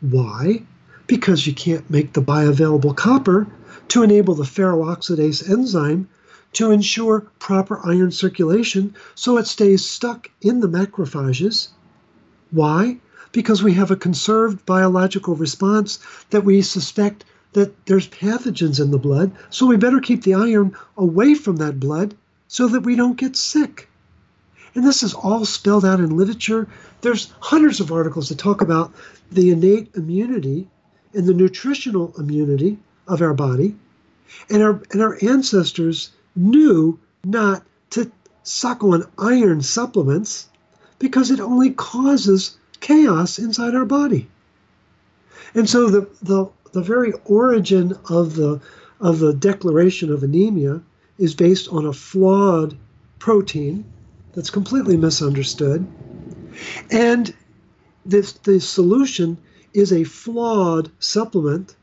Why? Because you can't make the bioavailable copper to enable the ferroxidase enzyme to ensure proper iron circulation so it stays stuck in the macrophages. Why? Because we have a conserved biological response that we suspect that there's pathogens in the blood, so we better keep the iron away from that blood so that we don't get sick. And this is all spelled out in literature. There's hundreds of articles that talk about the innate immunity and the nutritional immunity of our body. And our, and our ancestors knew not to suck on iron supplements because it only causes chaos inside our body. And so the, the, the very origin of the, of the declaration of anemia is based on a flawed protein that's completely misunderstood. And this, the solution is a flawed supplement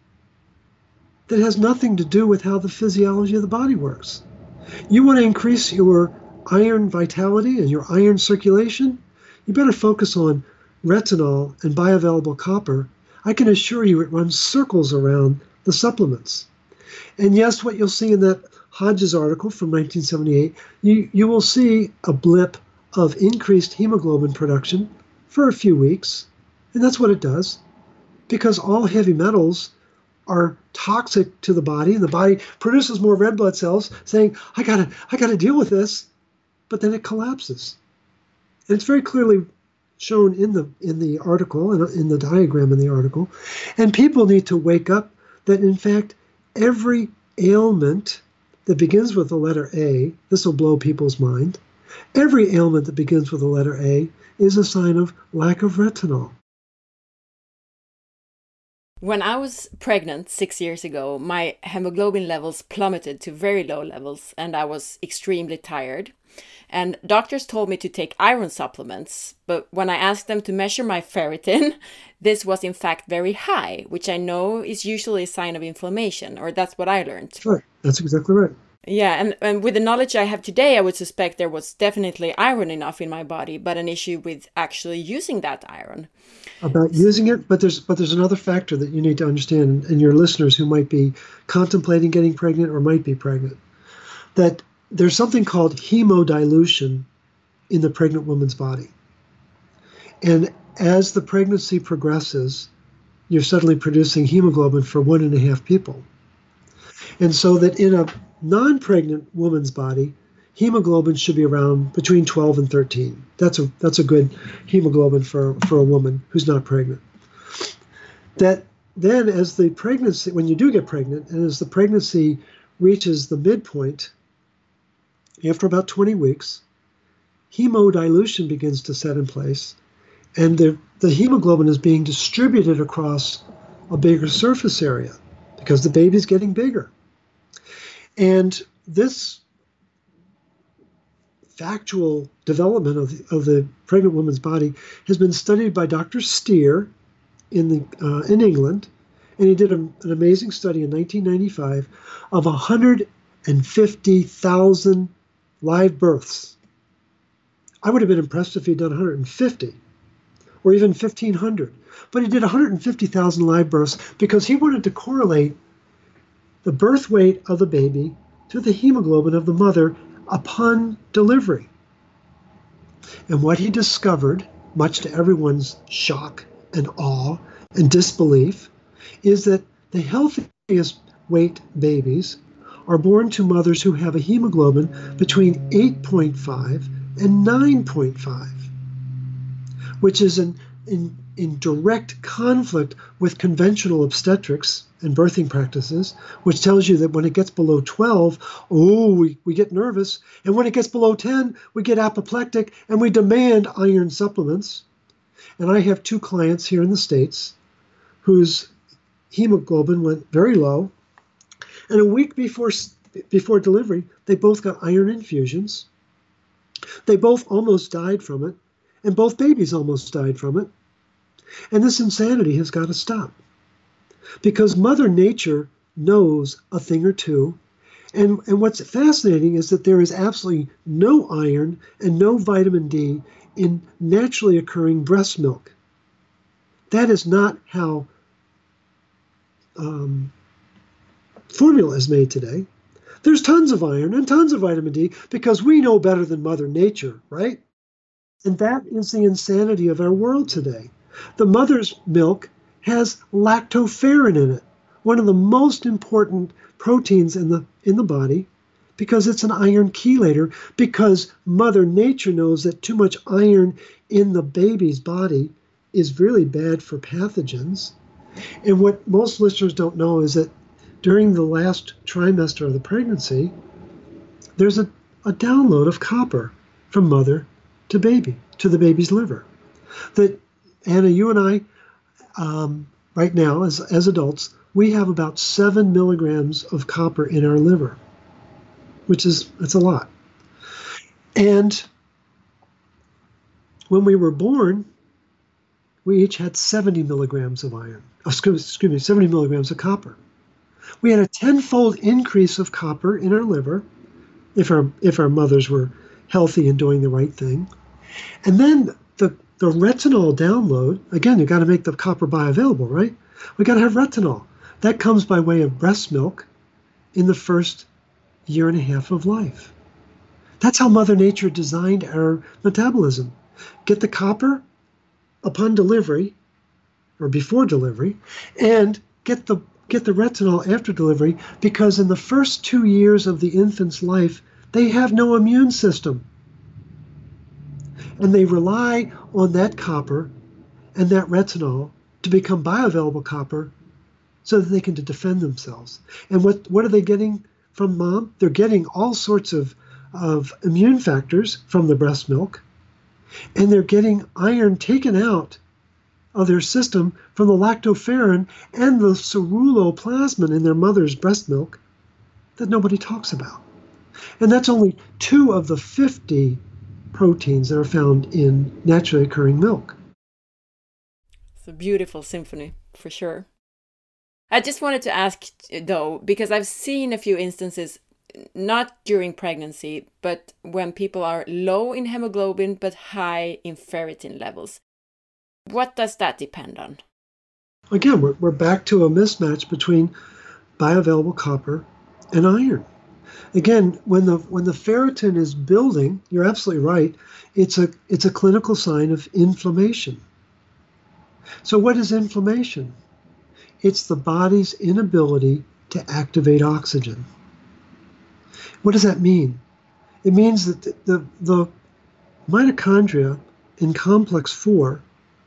that has nothing to do with how the physiology of the body works. You want to increase your iron vitality and your iron circulation? You better focus on retinol and bioavailable copper. I can assure you it runs circles around the supplements. And yes, what you'll see in that Hodges article from 1978, you, you will see a blip of increased hemoglobin production for a few weeks. And that's what it does. Because all heavy metals are toxic to the body, and the body produces more red blood cells saying, I gotta, I gotta deal with this. But then it collapses. And it's very clearly shown in the in the article and in the diagram in the article. And people need to wake up that in fact every ailment that begins with the letter A, this will blow people's mind. Every ailment that begins with the letter A is a sign of lack of retinol. When I was pregnant six years ago, my hemoglobin levels plummeted to very low levels and I was extremely tired. And doctors told me to take iron supplements, but when I asked them to measure my ferritin, this was in fact very high, which I know is usually a sign of inflammation, or that's what I learned. Sure. That's exactly right. Yeah, and, and with the knowledge I have today, I would suspect there was definitely iron enough in my body, but an issue with actually using that iron. About using it, but there's but there's another factor that you need to understand, and your listeners who might be contemplating getting pregnant or might be pregnant, that there's something called hemodilution in the pregnant woman's body. And as the pregnancy progresses, you're suddenly producing hemoglobin for one and a half people. And so that in a non pregnant woman's body, hemoglobin should be around between 12 and 13. That's a, that's a good hemoglobin for, for a woman who's not pregnant. That then, as the pregnancy, when you do get pregnant, and as the pregnancy reaches the midpoint, after about 20 weeks, hemodilution begins to set in place, and the, the hemoglobin is being distributed across a bigger surface area because the baby's getting bigger. And this factual development of the, of the pregnant woman's body has been studied by Dr. Steer in, the, uh, in England, and he did a, an amazing study in 1995 of 150,000 live births. I would have been impressed if he'd done 150 or even 1,500. But he did 150,000 live births because he wanted to correlate the birth weight of the baby to the hemoglobin of the mother upon delivery. And what he discovered, much to everyone's shock and awe and disbelief, is that the healthiest weight babies are born to mothers who have a hemoglobin between 8.5 and 9.5, which is in, in, in direct conflict with conventional obstetrics and birthing practices, which tells you that when it gets below 12, oh, we, we get nervous. And when it gets below 10, we get apoplectic and we demand iron supplements. And I have two clients here in the States whose hemoglobin went very low. And a week before, before delivery, they both got iron infusions. They both almost died from it, and both babies almost died from it. And this insanity has got to stop because Mother Nature knows a thing or two. And, and what's fascinating is that there is absolutely no iron and no vitamin D in naturally occurring breast milk. That is not how um, formula is made today. There's tons of iron and tons of vitamin D because we know better than Mother Nature, right? And that is the insanity of our world today. The mother's milk has lactoferrin in it, one of the most important proteins in the in the body because it's an iron chelator because mother nature knows that too much iron in the baby's body is really bad for pathogens. And what most listeners don't know is that during the last trimester of the pregnancy, there's a, a download of copper from mother to baby, to the baby's liver. That Anna, you and I um, right now, as, as adults, we have about seven milligrams of copper in our liver, which is it's a lot. And when we were born, we each had 70 milligrams of iron. Excuse, excuse me, 70 milligrams of copper. We had a tenfold increase of copper in our liver if our if our mothers were healthy and doing the right thing. And then the the retinol download, again, you got to make the copper bioavailable, right? We got to have retinol. That comes by way of breast milk in the first year and a half of life. That's how Mother Nature designed our metabolism. Get the copper upon delivery or before delivery, and get the get the retinol after delivery because in the first two years of the infant's life, they have no immune system and they rely on that copper and that retinol to become bioavailable copper so that they can defend themselves. And what, what are they getting from mom? They're getting all sorts of, of immune factors from the breast milk, and they're getting iron taken out of their system from the lactoferrin and the ceruloplasmin in their mother's breast milk that nobody talks about. And that's only two of the 50 proteins that are found in naturally occurring milk. It's a beautiful symphony, for sure. I just wanted to ask though, because I've seen a few instances, not during pregnancy, but when people are low in hemoglobin but high in ferritin levels. What does that depend on? Again, we're, we're back to a mismatch between bioavailable copper and iron. Again, when the when the ferritin is building, you're absolutely right. It's a it's a clinical sign of inflammation. So what is inflammation? It's the body's inability to activate oxygen. What does that mean? It means that the, the, the mitochondria in complex 4,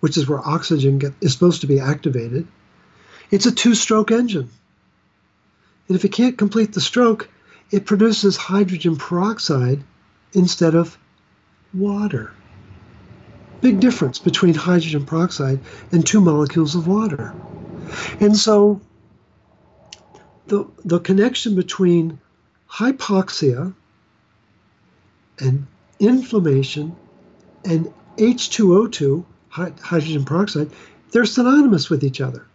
which is where oxygen get, is supposed to be activated, it's a two stroke engine. And if it can't complete the stroke, it produces hydrogen peroxide instead of water. Big difference between hydrogen peroxide and two molecules of water. And so the, the connection between hypoxia and inflammation and H2O2, hydrogen peroxide, they're synonymous with each other.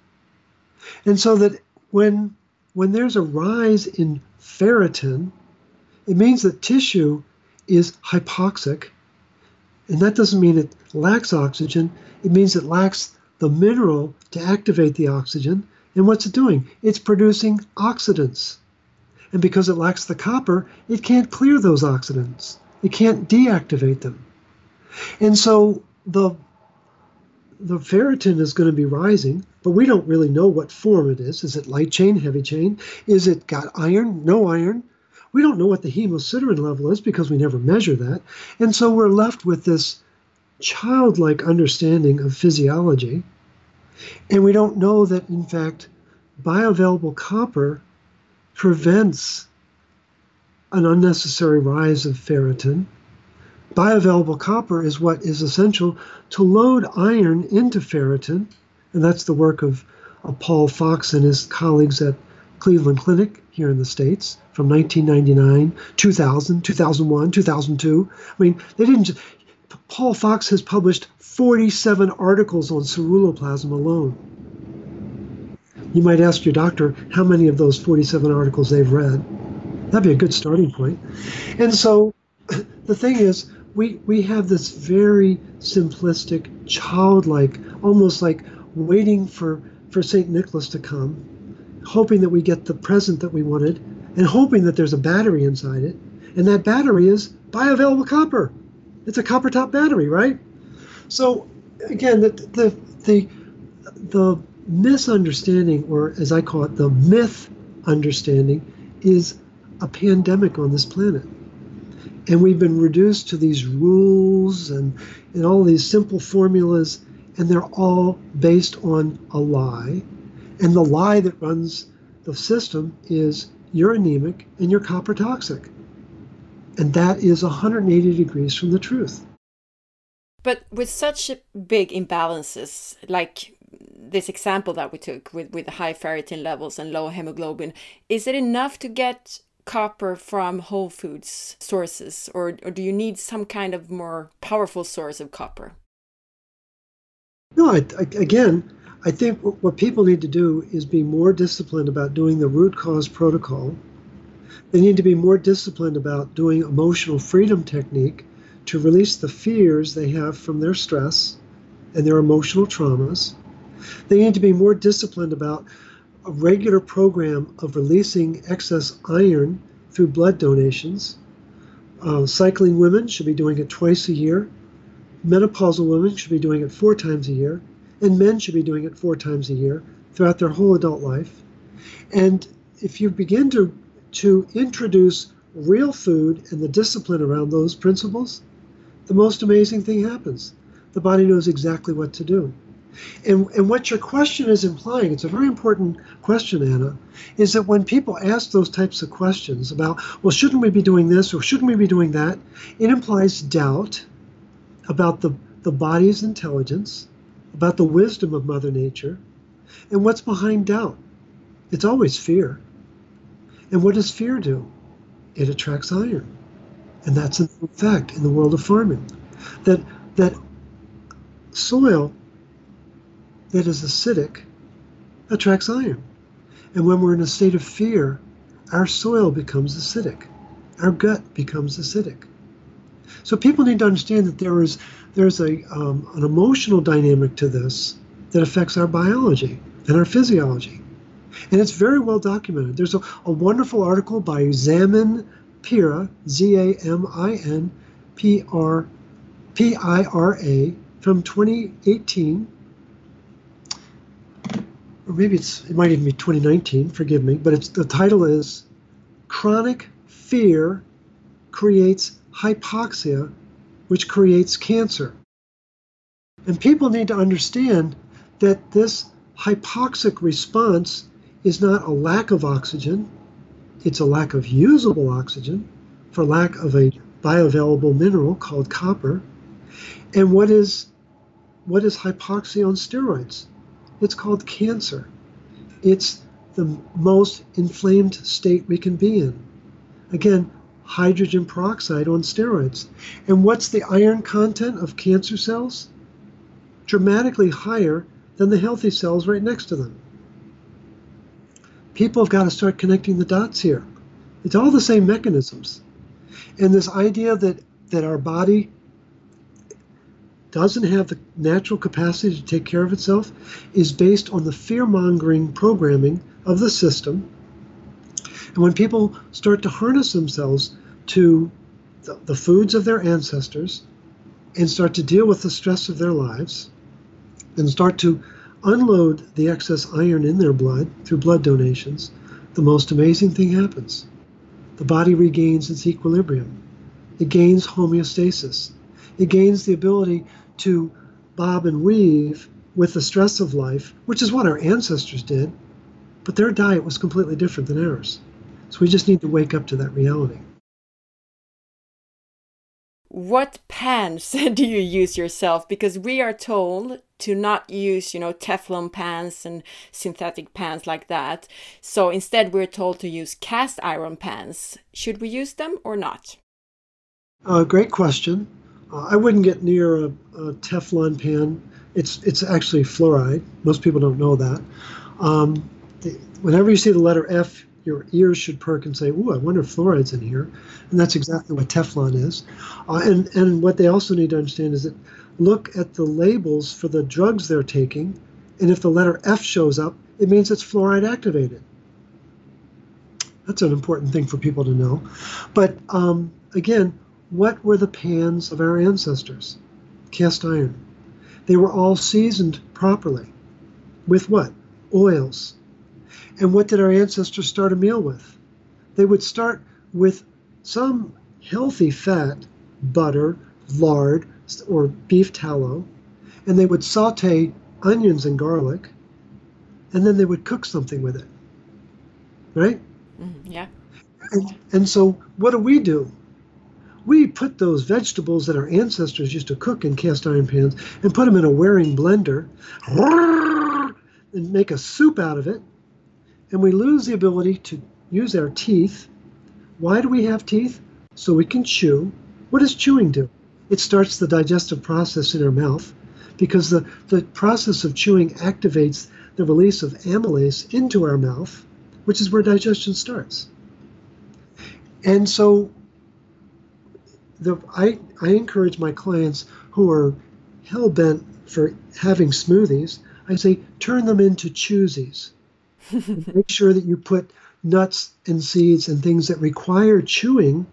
And so that when when there's a rise in ferritin, it means that tissue is hypoxic. And that doesn't mean it lacks oxygen, it means it lacks the mineral to activate the oxygen. And what's it doing? It's producing oxidants. And because it lacks the copper, it can't clear those oxidants. It can't deactivate them. And so the the ferritin is going to be rising, but we don't really know what form it is. Is it light chain, heavy chain? Is it got iron, no iron? We don't know what the hemosiderin level is because we never measure that. And so we're left with this childlike understanding of physiology. And we don't know that, in fact, bioavailable copper prevents an unnecessary rise of ferritin. Bioavailable copper is what is essential to load iron into ferritin, and that's the work of, Paul Fox and his colleagues at Cleveland Clinic here in the States from 1999, 2000, 2001, 2002. I mean, they didn't just, Paul Fox has published 47 articles on ceruloplasmin alone. You might ask your doctor how many of those 47 articles they've read. That'd be a good starting point. And so the thing is, we, we have this very simplistic, childlike, almost like waiting for, for St. Nicholas to come, hoping that we get the present that we wanted, and hoping that there's a battery inside it. And that battery is bioavailable copper. It's a copper top battery, right? So again, the the the, the misunderstanding, or as I call it, the myth understanding, is a pandemic on this planet. And we've been reduced to these rules and, and all these simple formulas, and they're all based on a lie. And the lie that runs the system is you're anemic and you're copper toxic. And that is 180 degrees from the truth. But with such big imbalances, like this example that we took with, with high ferritin levels and low hemoglobin, is it enough to get copper from whole foods sources, or, or do you need some kind of more powerful source of copper? No, I, I, again, I think what people need to do is be more disciplined about doing the root cause protocol they need to be more disciplined about doing emotional freedom technique to release the fears they have from their stress and their emotional traumas. They need to be more disciplined about a regular program of releasing excess iron through blood donations. Uh, cycling women should be doing it twice a year. Menopausal women should be doing it four times a year. And men should be doing it four times a year throughout their whole adult life. And if you begin to to introduce real food and the discipline around those principles, the most amazing thing happens. The body knows exactly what to do. And, and what your question is implying, it's a very important question, Anna, is that when people ask those types of questions about, well, shouldn't we be doing this or shouldn't we be doing that, it implies doubt about the, the body's intelligence, about the wisdom of Mother Nature. And what's behind doubt? It's always fear. And what does fear do? It attracts iron. And that's an effect in the world of farming. That that soil that is acidic attracts iron. And when we're in a state of fear, our soil becomes acidic, our gut becomes acidic. So people need to understand that there is there's a um, an emotional dynamic to this that affects our biology and our physiology, and it's very well documented. There's a, a wonderful article by Zamin Pira, Z A M I N P R P I R A, from 2018 or maybe it's it might even be 2019 forgive me but it's the title is chronic fear creates hypoxia which creates cancer. And people need to understand that this hypoxic response is not a lack of oxygen it's a lack of usable oxygen for lack of a bioavailable mineral called copper. And what is what is hypoxia on steroids it's called cancer. It's the most inflamed state we can be in. Again, hydrogen peroxide on steroids. And what's the iron content of cancer cells? Dramatically higher than the healthy cells right next to them. People have got to start connecting the dots here. It's all the same mechanisms. And this idea that, that our body doesn't have the natural capacity to take care of itself is based on the fear mongering programming of the system. And when people start to harness themselves to the, the, foods of their ancestors and start to deal with the stress of their lives and start to unload the excess iron in their blood through blood donations, the most amazing thing happens. The body regains its equilibrium, it gains homeostasis it gains the ability to bob and weave with the stress of life, which is what our ancestors did, but their diet was completely different than ours. So we just need to wake up to that reality. What pans do you use yourself? Because we are told to not use, you know, Teflon pans and synthetic pans like that. So instead, we're told to use cast iron pans. Should we use them or not? Uh, great question. I wouldn't get near a, a, Teflon pan. It's it's actually fluoride. Most people don't know that. Um, the, whenever you see the letter F, your ears should perk and say, "Ooh, I wonder if fluoride's in here," and that's exactly what Teflon is. Uh, and and what they also need to understand is that look at the labels for the drugs they're taking, and if the letter F shows up, it means it's fluoride activated. That's an important thing for people to know. But um, again, what were the pans of our ancestors? Cast iron. They were all seasoned properly. With what? Oils. And what did our ancestors start a meal with? They would start with some healthy fat, butter, lard, or beef tallow, and they would saute onions and garlic, and then they would cook something with it. Right? Mm, yeah. And, and so, what do we do? We put those vegetables that our ancestors used to cook in cast iron pans and put them in a Waring blender and make a soup out of it. And we lose the ability to use our teeth. Why do we have teeth? So we can chew. What does chewing do? It starts the digestive process in our mouth because the, the process of chewing activates the release of amylase into our mouth, which is where digestion starts. And so the I, I encourage my clients who are hell bent for having smoothies, I say turn them into choosies. Make sure that you put nuts and seeds and things that require chewing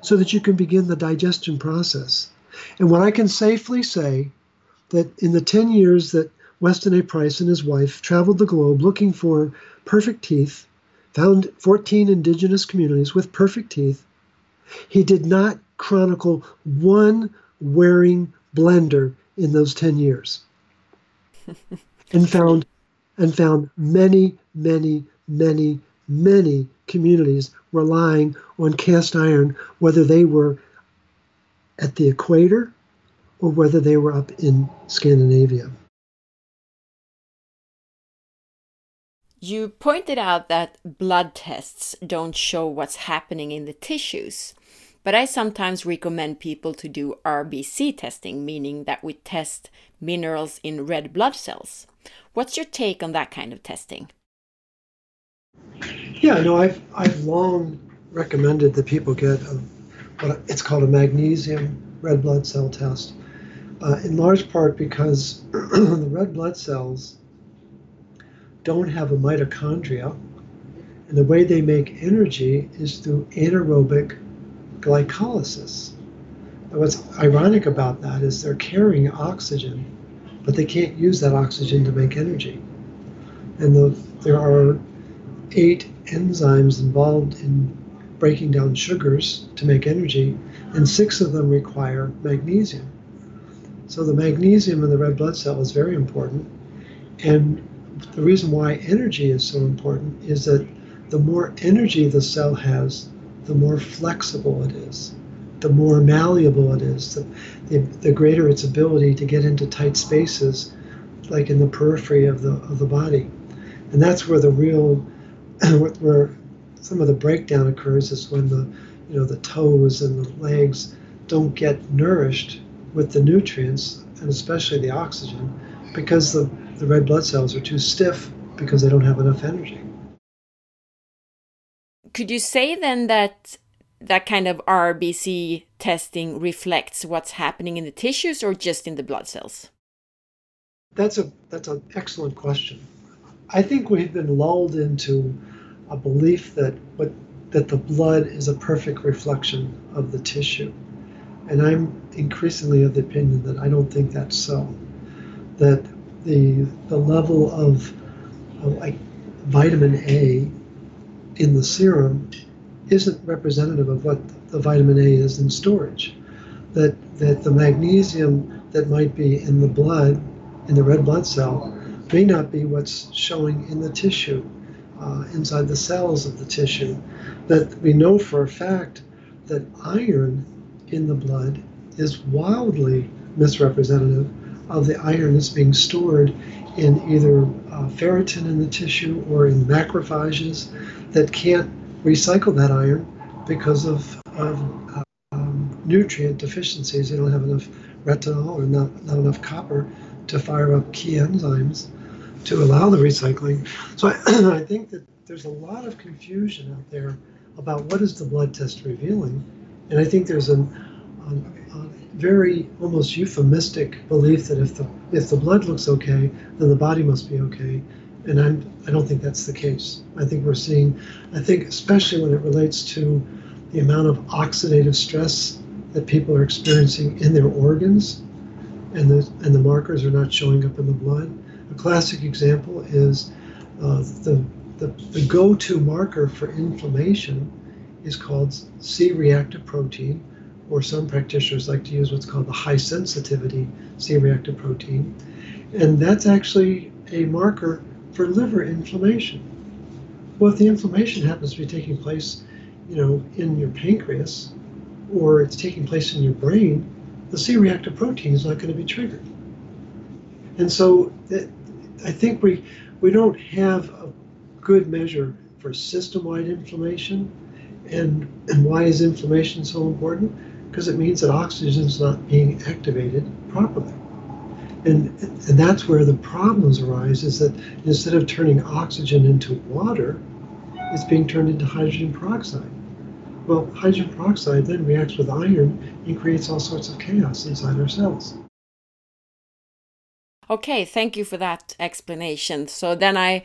so that you can begin the digestion process. And what I can safely say that in the 10 years that Weston A. Price and his wife traveled the globe looking for perfect teeth, found 14 indigenous communities with perfect teeth, he did not chronicle one Waring blender in those 10 years and found and found many many many many communities relying on cast iron whether they were at the equator or whether they were up in Scandinavia. You pointed out that blood tests don't show what's happening in the tissues. But I sometimes recommend people to do RBC testing, meaning that we test minerals in red blood cells. What's your take on that kind of testing? Yeah, no, I've I've long recommended that people get a, what it's called a magnesium red blood cell test, uh, in large part because the red blood cells don't have a mitochondria, and the way they make energy is through anaerobic glycolysis. And what's ironic about that is they're carrying oxygen, but they can't use that oxygen to make energy. And the, there are eight enzymes involved in breaking down sugars to make energy, and six of them require magnesium. So the magnesium in the red blood cell is very important. And the reason why energy is so important is that the more energy the cell has, the more flexible it is, the more malleable it is, the, the, the greater its ability to get into tight spaces, like in the periphery of the, of the body. And that's where the real, where some of the breakdown occurs is when the, you know, the toes and the legs don't get nourished with the nutrients and especially the oxygen because the, the red blood cells are too stiff because they don't have enough energy. Could you say then that that kind of RBC testing reflects what's happening in the tissues or just in the blood cells? That's a that's an excellent question. I think we've been lulled into a belief that what that the blood is a perfect reflection of the tissue. And I'm increasingly of the opinion that I don't think that's so. That the the level of, of like vitamin A in the serum isn't representative of what the vitamin A is in storage. That that the magnesium that might be in the blood, in the red blood cell, may not be what's showing in the tissue, uh, inside the cells of the tissue. That we know for a fact that iron in the blood is wildly misrepresentative of the iron that's being stored in either uh, ferritin in the tissue or in macrophages that can't recycle that iron because of, of um, nutrient deficiencies. They don't have enough retinol or not, not enough copper to fire up key enzymes to allow the recycling. So I, I think that there's a lot of confusion out there about what is the blood test revealing. And I think there's an, a, a very almost euphemistic belief that if the if the blood looks okay, then the body must be okay and I'm, I don't think that's the case. I think we're seeing, I think especially when it relates to the amount of oxidative stress that people are experiencing in their organs, and the and the markers are not showing up in the blood. A classic example is uh, the, the the go-to marker for inflammation is called C-reactive protein, or some practitioners like to use what's called the high sensitivity C-reactive protein, and that's actually a marker for liver inflammation. Well, if the inflammation happens to be taking place, you know, in your pancreas, or it's taking place in your brain, the C-reactive protein is not going to be triggered. And so, it, I think we we don't have a good measure for system-wide inflammation. And and why is inflammation so important? Because it means that oxygen is not being activated properly. And, and that's where the problems arise is that instead of turning oxygen into water, it's being turned into hydrogen peroxide. Well, hydrogen peroxide then reacts with iron and creates all sorts of chaos inside our cells. Okay, thank you for that explanation. So then I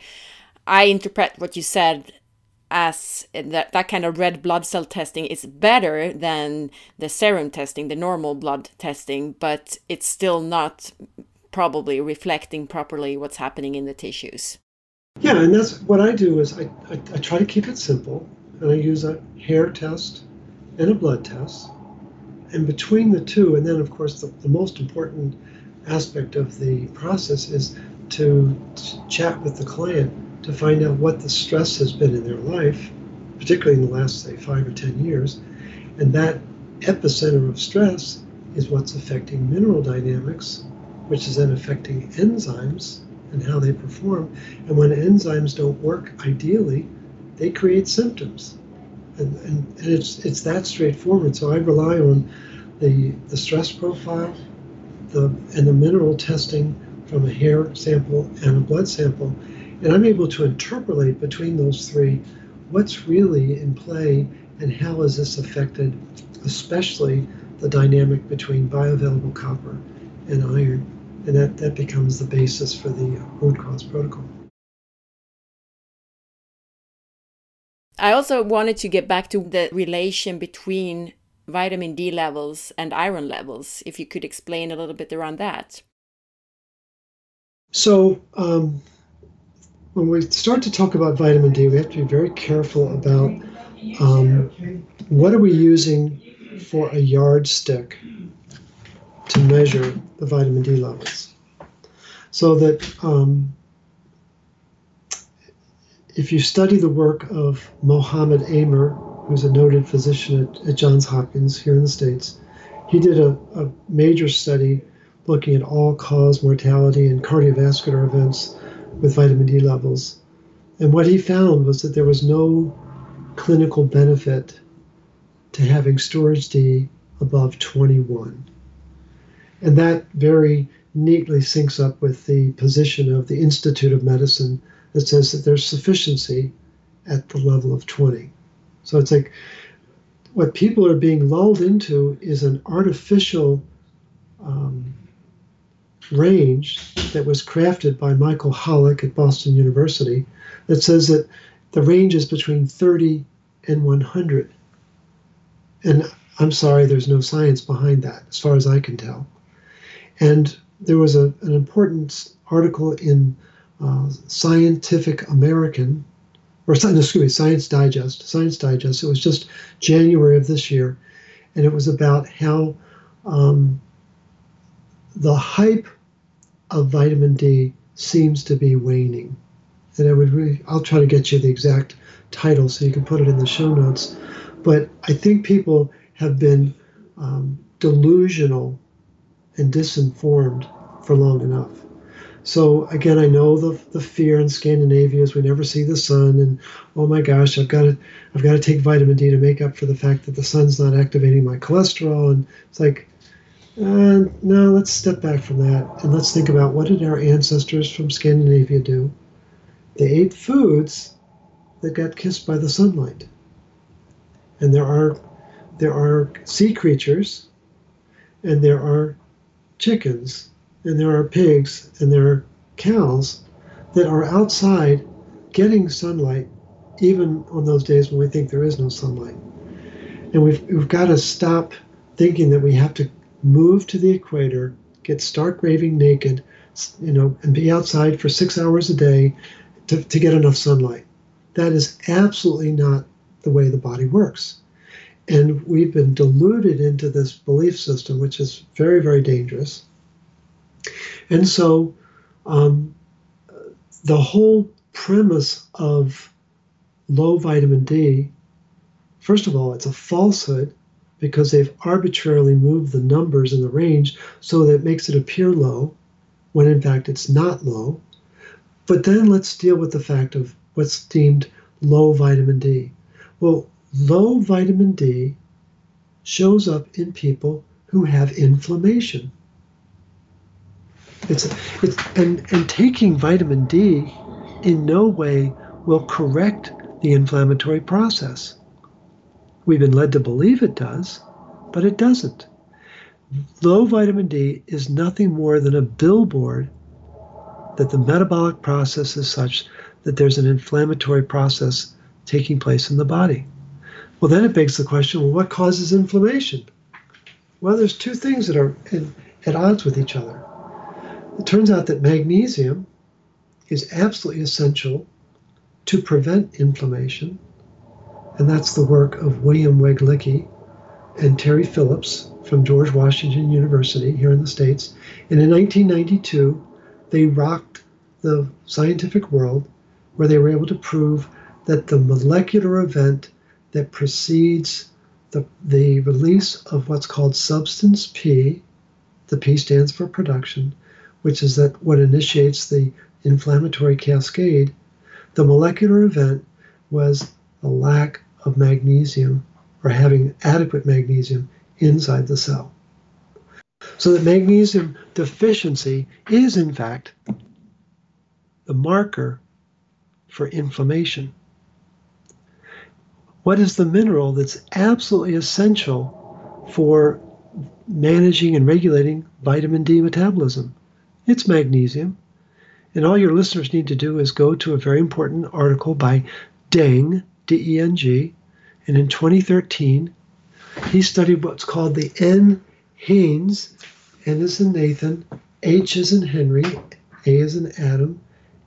I interpret what you said as that, that kind of red blood cell testing is better than the serum testing, the normal blood testing, but it's still not probably reflecting properly what's happening in the tissues. Yeah, and that's what I do is I, I, I try to keep it simple and I use a hair test and a blood test. And between the two, and then of course the, the most important aspect of the process is to chat with the client to find out what the stress has been in their life, particularly in the last, say, five or 10 years. And that epicenter of stress is what's affecting mineral dynamics, which is then affecting enzymes and how they perform. And when enzymes don't work ideally, they create symptoms. And, and, and it's, it's that straightforward. So I rely on the, the stress profile the, and the mineral testing from a hair sample and a blood sample And I'm able to interpolate between those three what's really in play and how has this affected, especially the dynamic between bioavailable copper and iron. And that, that becomes the basis for the root cause protocol. I also wanted to get back to the relation between vitamin D levels and iron levels, if you could explain a little bit around that. So, um, when we start to talk about vitamin D, we have to be very careful about um, what are we using for a yardstick to measure the vitamin D levels. So that um, if you study the work of Mohammed Amer, who's a noted physician at, at Johns Hopkins here in the States, he did a, a major study looking at all cause mortality and cardiovascular events with vitamin D levels. And what he found was that there was no clinical benefit to having storage D above 21. And that very neatly syncs up with the position of the Institute of Medicine that says that there's sufficiency at the level of 20. So it's like what people are being lulled into is an artificial um, range that was crafted by Michael Holick at Boston University that says that the range is between 30 and 100. And I'm sorry, there's no science behind that, as far as I can tell. And there was a, an important article in uh, Scientific American, or excuse me, Science Digest, Science Digest. It was just January of this year, and it was about how um, the hype of vitamin D seems to be waning. And I would really, I'll try to get you the exact title so you can put it in the show notes. But I think people have been um, delusional and disinformed for long enough. So again, I know the the fear in Scandinavia is we never see the sun, and oh my gosh, I've got to I've got to take vitamin D to make up for the fact that the sun's not activating my cholesterol, and it's like, uh, no, let's step back from that and let's think about what did our ancestors from Scandinavia do? They ate foods that got kissed by the sunlight, and there are there are sea creatures, and there are chickens and there are pigs and there are cows that are outside getting sunlight even on those days when we think there is no sunlight. And we've, we've got to stop thinking that we have to move to the equator, get stark raving naked, you know, and be outside for six hours a day to, to get enough sunlight. That is absolutely not the way the body works. And we've been deluded into this belief system, which is very, very dangerous. And so um, the whole premise of low vitamin D, first of all, it's a falsehood because they've arbitrarily moved the numbers in the range so that it makes it appear low when in fact it's not low. But then let's deal with the fact of what's deemed low vitamin D. Well, low vitamin D shows up in people who have inflammation. It's, it's and, and taking vitamin D in no way will correct the inflammatory process. We've been led to believe it does, but it doesn't. Low vitamin D is nothing more than a billboard that the metabolic process is such that there's an inflammatory process taking place in the body. Well, then it begs the question well, what causes inflammation? Well, there's two things that are in, at odds with each other. It turns out that magnesium is absolutely essential to prevent inflammation, and that's the work of William Weglicki and Terry Phillips from George Washington University here in the States. And in 1992, they rocked the scientific world where they were able to prove that the molecular event that precedes the, the release of what's called substance P, the P stands for production, which is that what initiates the inflammatory cascade, the molecular event was a lack of magnesium or having adequate magnesium inside the cell. So that magnesium deficiency is, in fact, the marker for inflammation? What is the mineral that's absolutely essential for managing and regulating vitamin D metabolism? It's magnesium. And all your listeners need to do is go to a very important article by Deng, D E N G. And in 2013, he studied what's called the N Haines. N is in Nathan, H is in Henry, A is in Adam,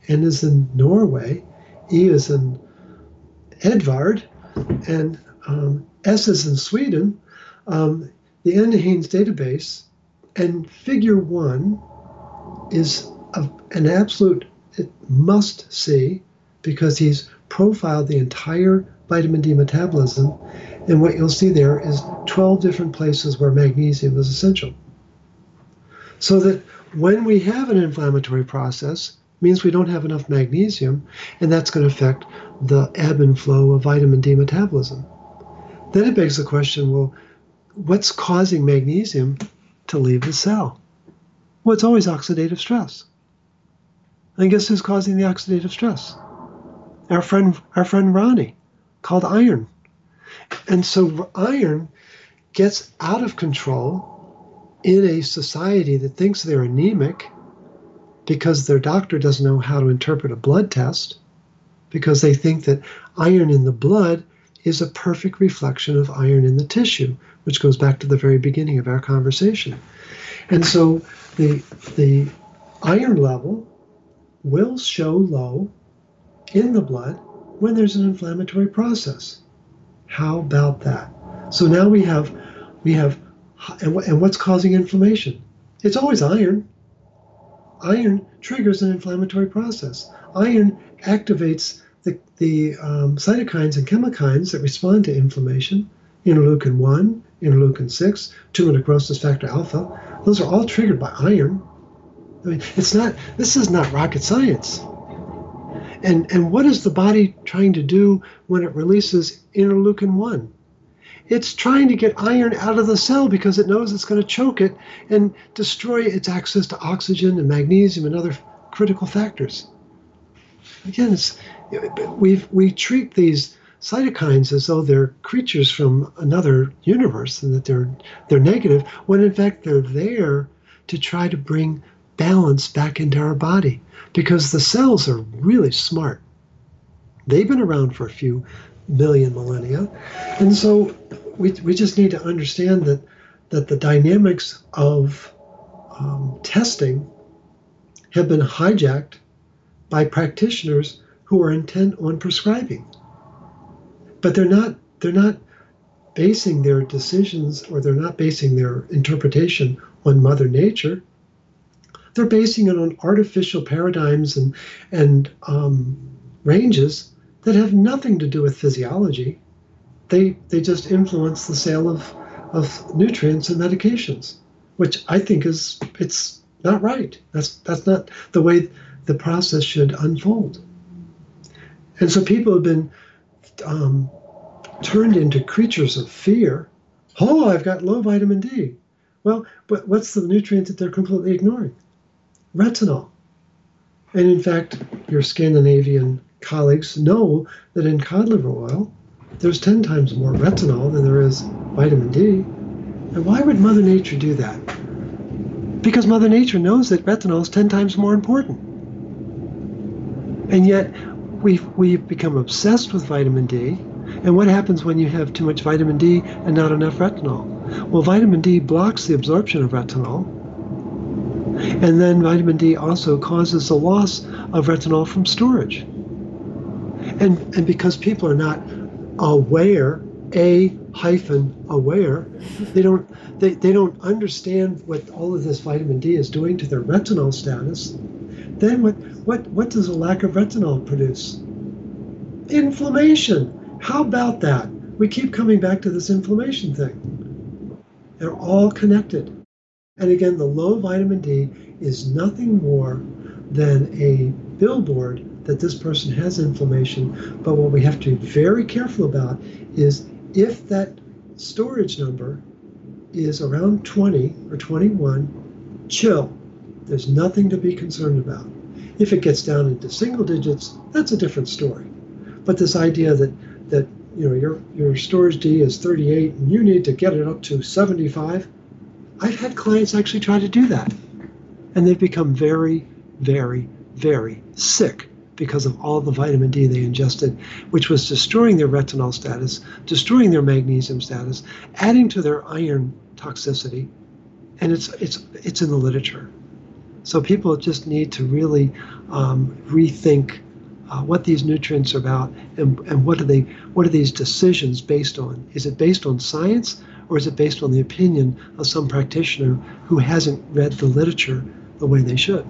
N is in Norway, E is in Edvard, and um, S is in Sweden. Um, the NHANES database, and figure one is a, an absolute must see because he's profiled the entire vitamin D metabolism. And what you'll see there is 12 different places where magnesium is essential. So that when we have an inflammatory process, means we don't have enough magnesium, and that's going to affect the ebb and flow of vitamin D metabolism. Then it begs the question well, what's causing magnesium to leave the cell? Well, it's always oxidative stress. And guess who's causing the oxidative stress? Our friend, our friend Ronnie, called iron. And so iron gets out of control in a society that thinks they're anemic because their doctor doesn't know how to interpret a blood test, because they think that iron in the blood is a perfect reflection of iron in the tissue, which goes back to the very beginning of our conversation. And so the, the iron level will show low in the blood when there's an inflammatory process. How about that? So now we have we have and, what's causing inflammation? It's always iron iron triggers an inflammatory process. Iron activates the, the um, cytokines and chemokines that respond to inflammation, interleukin 1, interleukin 6, tumor necrosis factor alpha. Those are all triggered by iron. I mean, it's not, this is not rocket science. And, and what is the body trying to do when it releases interleukin 1? It's trying to get iron out of the cell because it knows it's going to choke it and destroy its access to oxygen and magnesium and other critical factors. Again, it's, we we treat these cytokines as though they're creatures from another universe and that they're they're negative when in fact they're there to try to bring balance back into our body because the cells are really smart. They've been around for a few million millennia. And so we, we just need to understand that, that the dynamics of um, testing have been hijacked by practitioners who are intent on prescribing. But they're not they're not basing their decisions or they're not basing their interpretation on Mother Nature. They're basing it on artificial paradigms and and um, ranges that have nothing to do with physiology. They, they just influence the sale of, of nutrients and medications, which I think is it's not right. That's that's not the way the process should unfold. And so people have been um, turned into creatures of fear. Oh, I've got low vitamin D. Well, but what's the nutrient that they're completely ignoring? Retinol. And in fact, your Scandinavian colleagues know that in cod liver oil, there's 10 times more retinol than there is vitamin D. And why would Mother Nature do that? Because Mother Nature knows that retinol is 10 times more important. And yet, we've, we've become obsessed with vitamin D. And what happens when you have too much vitamin D and not enough retinol? Well, vitamin D blocks the absorption of retinol. And then vitamin D also causes the loss of retinol from storage. And and because people are not aware a hyphen aware they don't they, they don't understand what all of this vitamin d is doing to their retinol status then what what what does a lack of retinol produce? Inflammation. How about that? We keep coming back to this inflammation thing. They're all connected and again the low vitamin d is nothing more than a billboard that this person has inflammation. But what we have to be very careful about is if that storage number is around 20 or 21, chill. There's nothing to be concerned about. If it gets down into single digits, that's a different story. But this idea that that you know your your storage D is 38 and you need to get it up to 75, I've had clients actually try to do that, and they've become very, very, very sick because of all the vitamin D they ingested, which was destroying their retinol status, destroying their magnesium status, adding to their iron toxicity, and it's it's it's in the literature. So people just need to really um, rethink uh, what these nutrients are about and, and what are they what are these decisions based on? Is it based on science or is it based on the opinion of some practitioner who hasn't read the literature the way they should?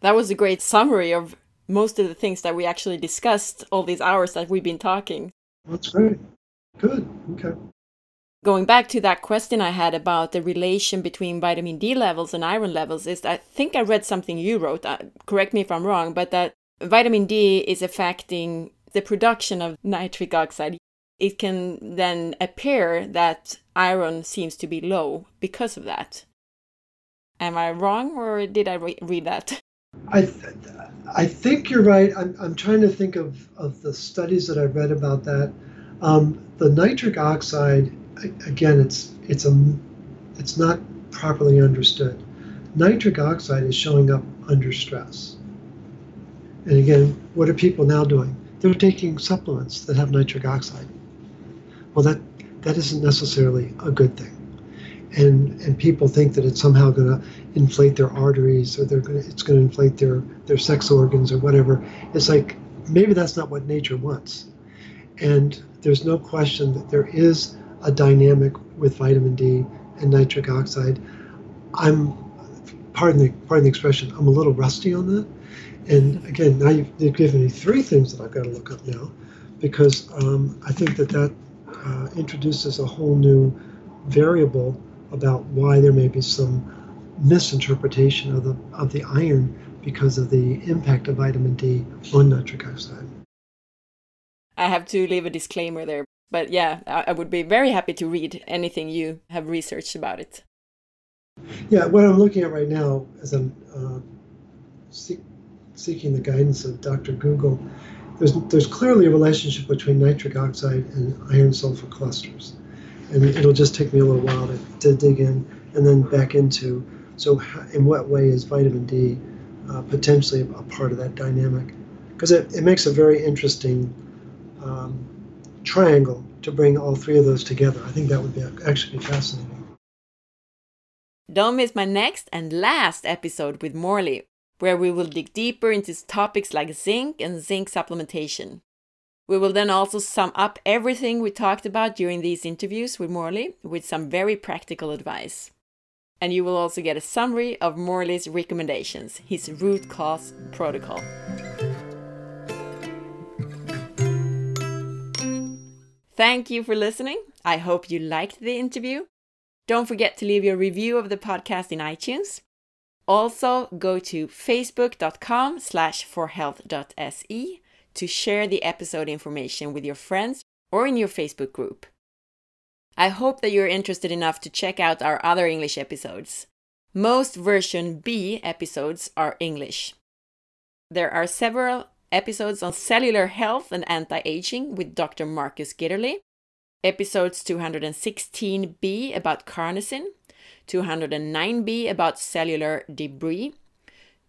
That was a great summary of most of the things that we actually discussed all these hours that we've been talking. That's great. Good. Okay. Going back to that question I had about the relation between vitamin D levels and iron levels, is I think I read something you wrote, uh, correct me if I'm wrong, but that vitamin D is affecting the production of nitric oxide. It can then appear that iron seems to be low because of that. Am I wrong or did I re- read that? I, th- I think you're right. I'm, I'm trying to think of, of the studies that I've read about that. Um, the nitric oxide, again, it's it's a it's not properly understood. Nitric oxide is showing up under stress. And again, what are people now doing? They're taking supplements that have nitric oxide. Well, that that isn't necessarily a good thing. And and people think that it's somehow going to inflate their arteries or they're going it's going to inflate their their sex organs or whatever. It's like maybe that's not what nature wants. And there's no question that there is a dynamic with vitamin D and nitric oxide. I'm pardon the pardon the expression I'm a little rusty on that. And again now you've, you've given me three things that I've got to look up now because um, I think that that uh, introduces a whole new variable about why there may be some misinterpretation of the of the iron because of the impact of vitamin D on nitric oxide. I have to leave a disclaimer there, but yeah, I would be very happy to read anything you have researched about it. Yeah, what I'm looking at right now as I'm uh, seek, seeking the guidance of Dr. Google, there's there's clearly a relationship between nitric oxide and iron sulfur clusters. And it'll just take me a little while to, to dig in and then back into so in what way is vitamin D uh, potentially a part of that dynamic? Because it, it makes a very interesting um, triangle to bring all three of those together. I think that would be actually fascinating. Don't miss my next and last episode with Morley where we will dig deeper into topics like zinc and zinc supplementation we will then also sum up everything we talked about during these interviews with Morley with some very practical advice. And you will also get a summary of Morley's recommendations, his root cause protocol. Thank you for listening. I hope you liked the interview. Don't forget to leave your review of the podcast in iTunes. Also, go to facebook.com slash forhealth.se to share the episode information with your friends or in your Facebook group. I hope that you're interested enough to check out our other English episodes. Most version B episodes are English. There are several episodes on cellular health and anti aging with Dr. Marcus Gitterle, episodes 216b about carnosine, 209b about cellular debris,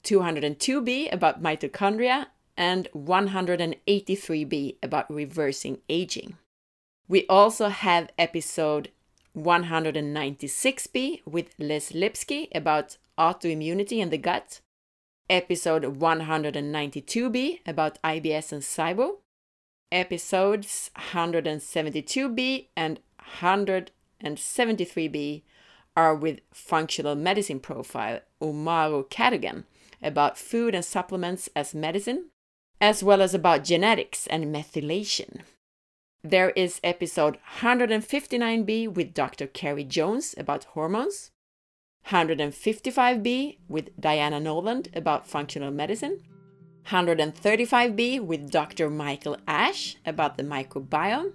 202b about mitochondria, and 183b about reversing aging. We also have episode 196b with Liz Lipski about autoimmunity in the gut, episode 192b about IBS and SIBO, episodes 172b and 173b are with functional medicine profile Umaru Cadogan about food and supplements as medicine, as well as about genetics and methylation. There is episode 159b with Dr. Carrie Jones about hormones, 155b with Diana Noland about functional medicine, 135b with Dr. Michael Ash about the microbiome,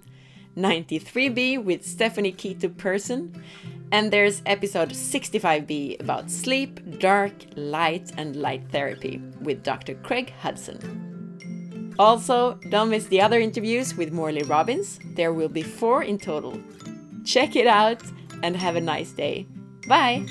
93b with Stephanie Keto Person, And there's episode 65B about sleep, dark, light, and light therapy with Dr. Craig Hudson. Also, don't miss the other interviews with Morley Robbins. There will be four in total. Check it out and have a nice day. Bye!